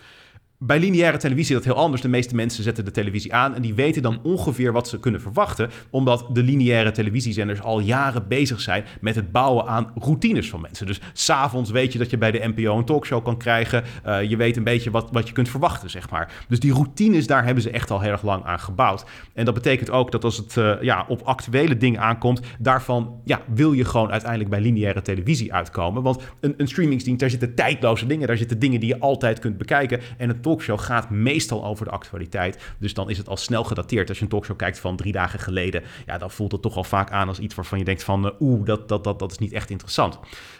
Bij lineaire televisie is dat heel anders. De meeste mensen zetten de televisie aan en die weten dan ongeveer wat ze kunnen verwachten, omdat de lineaire televisiezenders al jaren bezig zijn met het bouwen aan routines van mensen. Dus s'avonds weet je dat je bij de NPO een talkshow kan krijgen. Uh, je weet een beetje wat, wat je kunt verwachten, zeg maar. Dus die routines, daar hebben ze echt al heel erg lang aan gebouwd. En dat betekent ook dat als het uh, ja, op actuele dingen aankomt, daarvan ja, wil je gewoon uiteindelijk bij lineaire televisie uitkomen. Want een, een streamingsdienst, daar zitten tijdloze dingen, daar zitten dingen die je altijd kunt bekijken. En het talkshow gaat meestal over de actualiteit. Dus dan is het al snel gedateerd. Als je een talkshow kijkt van drie dagen geleden, ja, dan voelt het toch al vaak aan als iets waarvan je denkt van, uh, oeh, dat, dat, dat, dat is niet echt interessant.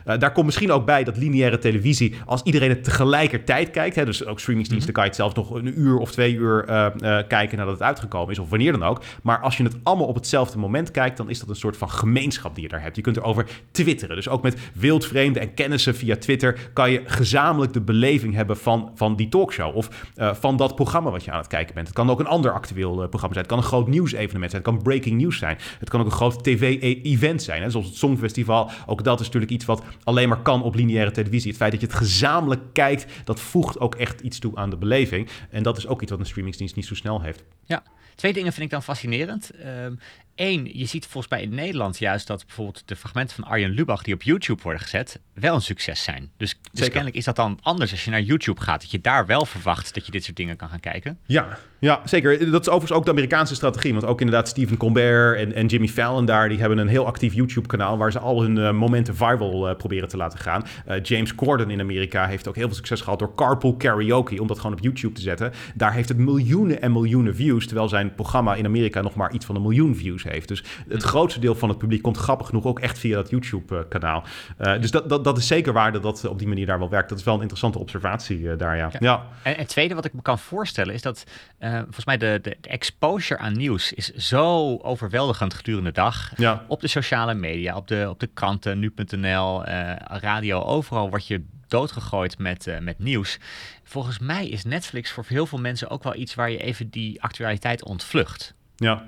Uh, daar komt misschien ook bij dat lineaire televisie, als iedereen het tegelijkertijd kijkt, hè, dus ook streamingsdiensten mm -hmm. kan je het zelfs nog een uur of twee uur uh, kijken nadat het uitgekomen is, of wanneer dan ook. Maar als je het allemaal op hetzelfde moment kijkt, dan is dat een soort van gemeenschap die je daar hebt. Je kunt erover twitteren. Dus ook met wildvreemden en kennissen via Twitter kan je gezamenlijk de beleving hebben van, van die talkshow. Of van dat programma wat je aan het kijken bent. Het kan ook een ander actueel programma zijn. Het kan een groot nieuwsevenement zijn. Het kan breaking news zijn. Het kan ook een groot tv-event zijn. Hè? Zoals het Songfestival. Ook dat is natuurlijk iets wat alleen maar kan op lineaire televisie. Het feit dat je het gezamenlijk kijkt, dat voegt ook echt iets toe aan de beleving. En dat is ook iets wat een streamingsdienst niet zo snel heeft. Ja, twee dingen vind ik dan fascinerend. Um, Eén, je ziet volgens mij in Nederland juist dat bijvoorbeeld de fragmenten van Arjen Lubach die op YouTube worden gezet, wel een succes zijn. Dus, dus kennelijk is dat dan anders als je naar YouTube gaat, dat je daar wel verwacht dat je dit soort dingen kan gaan kijken. Ja, ja zeker. Dat is overigens ook de Amerikaanse strategie, want ook inderdaad Stephen Colbert en, en Jimmy Fallon daar, die hebben een heel actief YouTube-kanaal waar ze al hun uh, momenten viral uh, proberen te laten gaan. Uh, James Corden in Amerika heeft ook heel veel succes gehad door Carpool Karaoke, om dat gewoon op YouTube te zetten. Daar heeft het miljoenen en miljoenen views, terwijl zijn programma in Amerika nog maar iets van een miljoen views heeft. Dus het grootste deel van het publiek komt grappig genoeg ook echt via dat YouTube-kanaal. Uh, dus dat, dat, dat is zeker waar dat dat op die manier daar wel werkt. Dat is wel een interessante observatie uh, daar, ja. ja. ja. En het tweede wat ik me kan voorstellen is dat uh, volgens mij de, de, de, exposure aan nieuws is zo overweldigend gedurende de dag. Ja. Op de sociale media, op de, op de kranten, nu.nl, radio, overal word je doodgegooid met, uh, met nieuws. Volgens mij is Netflix voor heel veel mensen ook wel iets waar je even die actualiteit ontvlucht. Ja.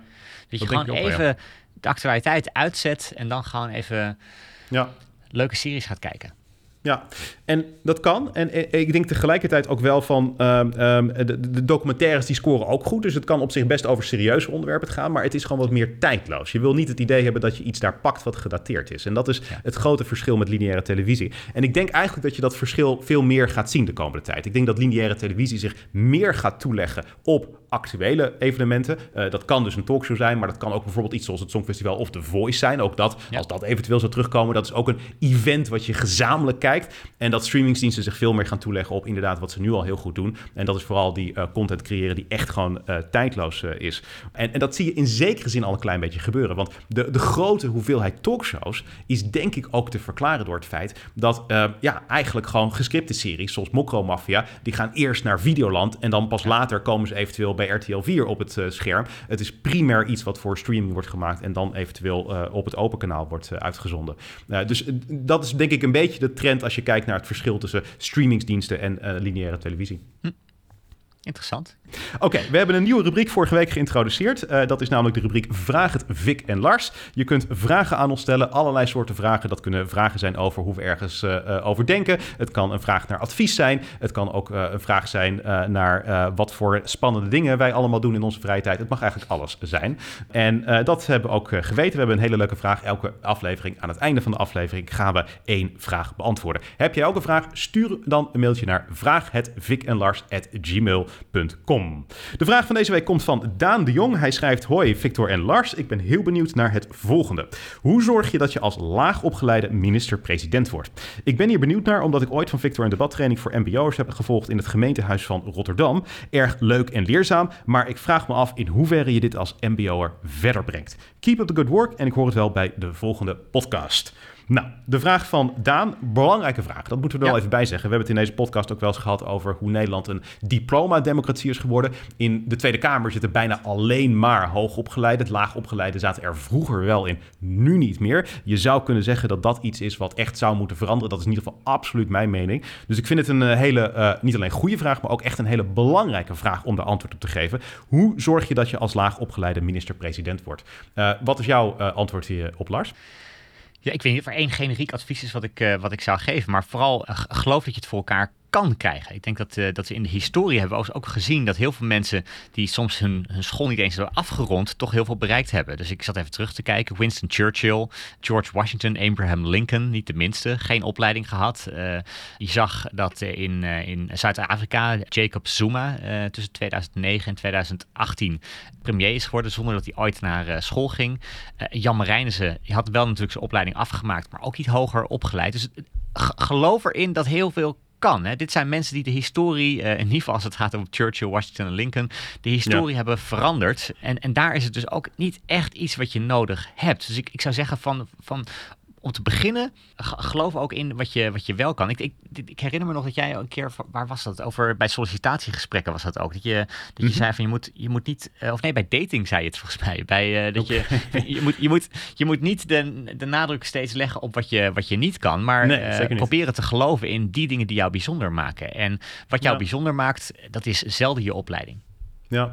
Dat je gewoon even ja. de actualiteit uitzet en dan gewoon even ja. leuke series gaat kijken. Ja, en dat kan. En ik denk tegelijkertijd ook wel van um, um, de, de, documentaires die scoren ook goed. Dus het kan op zich best over serieuze onderwerpen gaan. Maar het is gewoon wat meer tijdloos. Je wil niet het idee hebben dat je iets daar pakt wat gedateerd is. En dat is ja. het grote verschil met lineaire televisie. En ik denk eigenlijk dat je dat verschil veel meer gaat zien de komende tijd. Ik denk dat lineaire televisie zich meer gaat toeleggen op actuele evenementen. Uh, dat kan dus een talkshow zijn, maar dat kan ook bijvoorbeeld iets zoals het Songfestival of The Voice zijn. Ook dat, ja. als dat eventueel zou terugkomen, dat is ook een event wat je gezamenlijk kijkt. En dat streamingsdiensten zich veel meer gaan toeleggen op inderdaad wat ze nu al heel goed doen. En dat is vooral die uh, content creëren die echt gewoon uh, tijdloos is. En, en, dat zie je in zekere zin al een klein beetje gebeuren. Want de, de grote hoeveelheid talkshows is denk ik ook te verklaren door het feit dat ja, eigenlijk gewoon gescripte series zoals Mokro Mafia, die gaan eerst naar Videoland en dan pas later komen ze eventueel bij RTL 4 op het uh, scherm. Het is primair iets wat voor streaming wordt gemaakt en dan eventueel uh, op het open kanaal wordt uh, uitgezonden. dus dat is denk ik een beetje de trend als je kijkt naar het verschil tussen streamingsdiensten en lineaire televisie. Hm. Interessant. Oké, we hebben een nieuwe rubriek vorige week geïntroduceerd. Uh, dat is namelijk de rubriek Vraag het Vic en Lars. Je kunt vragen aan ons stellen, allerlei soorten vragen. Dat kunnen vragen zijn over hoe we ergens uh, over denken. Het kan een vraag naar advies zijn. Het kan ook een vraag zijn naar wat voor spannende dingen wij allemaal doen in onze vrije tijd. Het mag eigenlijk alles zijn. En dat hebben we ook geweten. We hebben een hele leuke vraag. Elke aflevering, aan het einde van de aflevering, gaan we één vraag beantwoorden. Heb jij ook een vraag? Stuur dan een mailtje naar De vraag van deze week komt van Daan de Jong. Hij schrijft: Hoi Victor en Lars, ik ben heel benieuwd naar het volgende. Hoe zorg je dat je als laagopgeleide minister-president wordt? Ik ben hier benieuwd naar omdat ik ooit van Victor een debattraining voor MBO'ers heb gevolgd in het gemeentehuis van Rotterdam. Erg leuk en leerzaam, maar ik vraag me af in hoeverre je dit als MBO'er verder brengt. Keep up the good work en ik hoor het wel bij de volgende podcast. Nou, de vraag van Daan, belangrijke vraag. Dat moeten we er wel even bij zeggen. We hebben het in deze podcast ook wel eens gehad over hoe Nederland een diploma-democratie is geworden. In de Tweede Kamer zitten bijna alleen maar hoogopgeleide. Het laagopgeleide zaten er vroeger wel in, nu niet meer. Je zou kunnen zeggen dat dat iets is wat echt zou moeten veranderen. Dat is in ieder geval absoluut mijn mening. Dus ik vind het een eh, hele, uh, niet alleen goede vraag, maar ook echt een hele belangrijke vraag om daar antwoord op te geven. Hoe zorg je dat je als laagopgeleide minister-president wordt? Uh, wat is jouw antwoord hier op, Lars? Ja, ik weet niet of er één generiek advies is wat ik, uh, wat ik zou geven. Maar vooral uh, geloof dat je het voor elkaar kan krijgen. Ik denk dat, uh, dat we in de historie hebben ook gezien dat heel veel mensen die soms hun, hun school niet eens hebben afgerond, toch heel veel bereikt hebben. Dus ik zat even terug te kijken. Winston Churchill, George Washington, Abraham Lincoln, niet de minste, geen opleiding gehad. Uh, je zag dat in, uh, in Zuid-Afrika Jacob Zuma tussen 2009 en 2018 premier is geworden zonder dat hij ooit naar school ging. Jan Marijnissen had wel natuurlijk zijn opleiding afgemaakt, maar ook niet hoger opgeleid. Dus geloof erin dat heel veel kan. Hè. Dit zijn mensen die de historie, uh, in ieder geval als het gaat over Churchill, Washington en Lincoln, de historie ja. hebben veranderd. En, en daar is het dus ook niet echt iets wat je nodig hebt. Dus ik, ik zou zeggen van, van om te beginnen, geloof ook in wat je, wat je wel kan. Ik, ik, ik, herinner me nog dat jij een keer, waar was dat? Over bij sollicitatiegesprekken was dat ook. Dat je, dat je mm -hmm. zei van je moet, je moet niet, uh, of nee, bij dating zei je het volgens mij. Bij, uh, dat je, je, moet, je, moet, je moet niet de, de nadruk steeds leggen op wat je, wat je niet kan, maar nee, uh, proberen te geloven in die dingen die jou bijzonder maken. En wat jou ja. bijzonder maakt, dat is zelden je opleiding. Ja,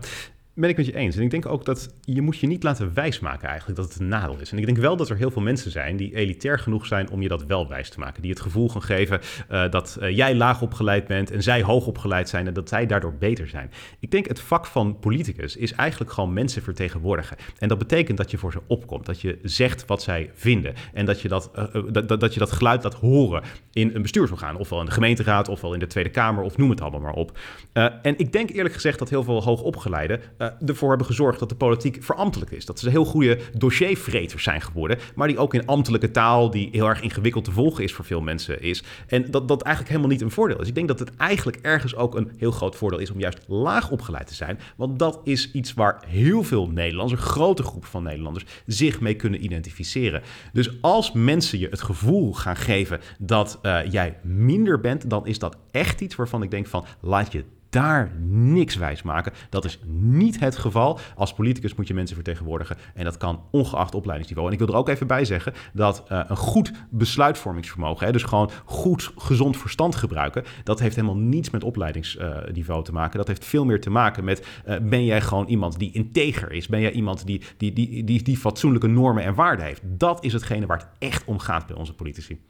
ben ik met je eens. En ik denk ook dat je moet je niet laten wijsmaken eigenlijk dat het een nadeel is. En ik denk wel dat er heel veel mensen zijn die elitair genoeg zijn om je dat wel wijs te maken. Die het gevoel gaan geven uh, dat uh, jij laag opgeleid bent en zij hoog opgeleid zijn en dat zij daardoor beter zijn. Ik denk het vak van politicus is eigenlijk gewoon mensen vertegenwoordigen. En dat betekent dat je voor ze opkomt. Dat je zegt wat zij vinden. En dat je dat, uh, dat, dat, je dat geluid laat horen in een bestuursorgaan. Ofwel in de gemeenteraad, ofwel in de Tweede Kamer, of noem het allemaal maar op. en ik denk eerlijk gezegd dat heel veel hoogopgeleiden ervoor hebben gezorgd dat de politiek verambtelijk is. Dat ze heel goede dossiervreters zijn geworden, maar die ook in ambtelijke taal, die heel erg ingewikkeld te volgen is voor veel mensen, is. En dat dat eigenlijk helemaal niet een voordeel is. Ik denk dat het eigenlijk ergens ook een heel groot voordeel is om juist laag opgeleid te zijn. Want dat is iets waar heel veel Nederlanders, een grote groep van Nederlanders, zich mee kunnen identificeren. Dus als mensen je het gevoel gaan geven dat uh, jij minder bent, dan is dat echt iets waarvan ik denk van laat je daar niks wijs maken. Dat is niet het geval. Als politicus moet je mensen vertegenwoordigen. En dat kan ongeacht opleidingsniveau. En ik wil er ook even bij zeggen dat uh, een goed besluitvormingsvermogen, hè, dus gewoon goed gezond verstand gebruiken, dat heeft helemaal niets met opleidingsniveau uh, te maken. Dat heeft veel meer te maken met uh, ben jij gewoon iemand die integer is? Ben jij iemand die, die, die, die fatsoenlijke normen en waarden heeft? Dat is hetgene waar het echt om gaat bij onze politici.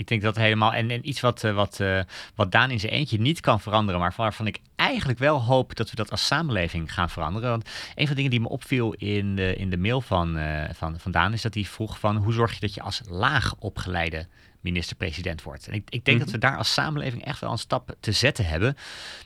Ik denk dat helemaal. En, en iets wat, uh, wat, uh, wat Daan in zijn eentje niet kan veranderen, maar waarvan ik eigenlijk wel hoop dat we dat als samenleving gaan veranderen. Want een van de dingen die me opviel in de, in de mail van, uh, van, van Daan is dat hij vroeg van hoe zorg je dat je als laag opgeleide minister-president wordt. En ik, ik denk dat we daar als samenleving echt wel een stap te zetten hebben.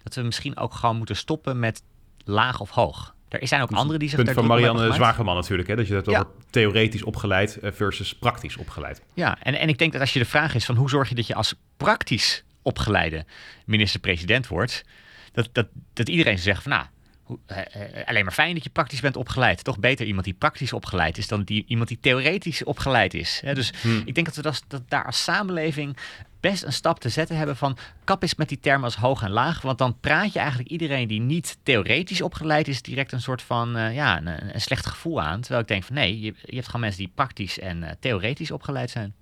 Dat we misschien ook gewoon moeten stoppen met laag of hoog. Er zijn ook anderen die zich punt van Marianne Zwageman natuurlijk, hè? dat je dat ja. theoretisch opgeleid versus praktisch opgeleid. Ja, en, en ik denk dat als je de vraag is van hoe zorg je dat je als praktisch opgeleide minister-president wordt, dat, dat, dat iedereen zegt van nou, uh, uh, alleen maar fijn dat je praktisch bent opgeleid. Toch beter iemand die praktisch opgeleid is dan die, iemand die theoretisch opgeleid is. Dus hmm. ik denk dat we dat, dat daar als samenleving best een stap te zetten hebben van kap eens met die termen als hoog en laag. Want dan praat je eigenlijk iedereen die niet theoretisch opgeleid is, direct een soort van uh, ja, een, een, slecht gevoel aan. Terwijl ik denk van nee, je, je hebt gewoon mensen die praktisch en uh, theoretisch opgeleid zijn.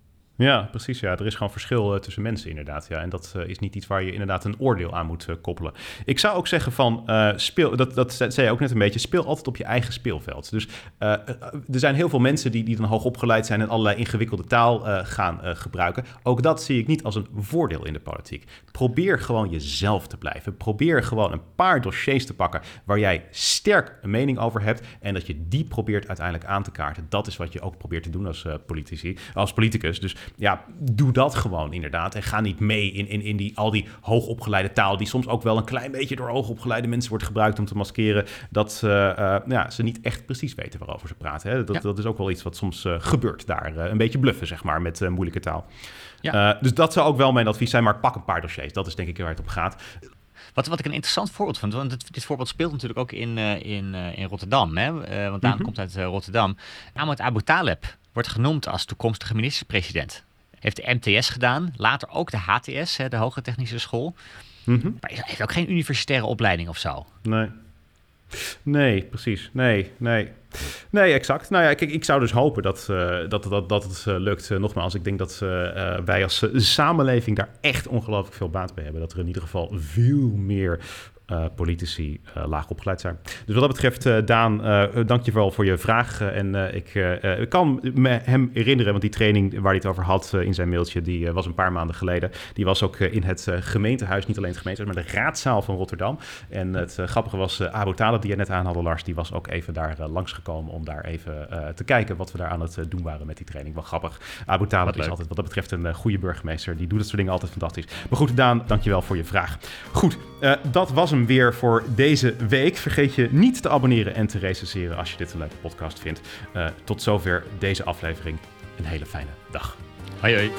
Ja, precies. Ja. Er is gewoon verschil uh, tussen mensen inderdaad. Ja. En dat uh, is niet iets waar je inderdaad een oordeel aan moet uh, koppelen. Ik zou ook zeggen van, speel, dat, dat zei je ook net een beetje, speel altijd op je eigen speelveld. Dus er zijn heel veel mensen die, die dan hoog opgeleid zijn en allerlei ingewikkelde taal gaan gebruiken. Ook dat zie ik niet als een voordeel in de politiek. Probeer gewoon jezelf te blijven. Probeer gewoon een paar dossiers te pakken waar jij sterk een mening over hebt en dat je die probeert uiteindelijk aan te kaarten. Dat is wat je ook probeert te doen als politici, als politicus. Dus ja, doe dat gewoon inderdaad. En ga niet mee in, in, in die, al die hoogopgeleide taal, die soms ook wel een klein beetje door hoogopgeleide mensen wordt gebruikt om te maskeren dat uh, uh, ja, ze niet echt precies weten waarover ze praten. Hè. Dat, ja. dat is ook wel iets wat soms uh, gebeurt daar. een beetje bluffen, zeg maar, met moeilijke taal. Ja. dus dat zou ook wel mijn advies zijn, maar pak een paar dossiers. Dat is denk ik waar het op gaat. Wat, wat ik een interessant voorbeeld vind, want dit, dit voorbeeld speelt natuurlijk ook in, in, in Rotterdam, hè? Want Daan mm -hmm. komt uit Rotterdam. Ahmed Abu Taleb wordt genoemd als toekomstige minister-president. Heeft de MTS gedaan, later ook de HTS, de Hogere Technische School. Mhm. Maar hij heeft ook geen universitaire opleiding of zo. Nee. Nee, precies. Nee, nee. Nee, exact. Nou ja, kijk, ik zou dus hopen dat, uh, dat, dat, dat het uh, lukt. Uh, nogmaals, ik denk dat wij als samenleving daar echt ongelooflijk veel baat bij hebben. Dat er in ieder geval veel meer uh, politici uh, laag opgeleid zijn. Dus wat dat betreft, uh, Daan, dank je wel voor je vraag. en ik, ik, kan me hem herinneren, want die training waar hij het over had in zijn mailtje, die was een paar maanden geleden. Die was ook in het gemeentehuis, niet alleen het gemeentehuis, maar de raadzaal van Rotterdam. En het grappige was, Abu Talib, die je net aanhaalde, Lars, die was ook even daar langsgekomen om daar even te kijken wat we daar aan het doen waren met die training. Wel grappig. Abu Talib is altijd wat dat betreft een goede burgemeester. Die doet dat soort dingen altijd fantastisch. Maar goed, Daan, dank je wel voor je vraag. Goed, dat was weer voor deze week. Vergeet je niet te abonneren en te recenseren als je dit een leuke podcast vindt. Eh, tot zover deze aflevering. Een hele fijne dag. Hoi hoi.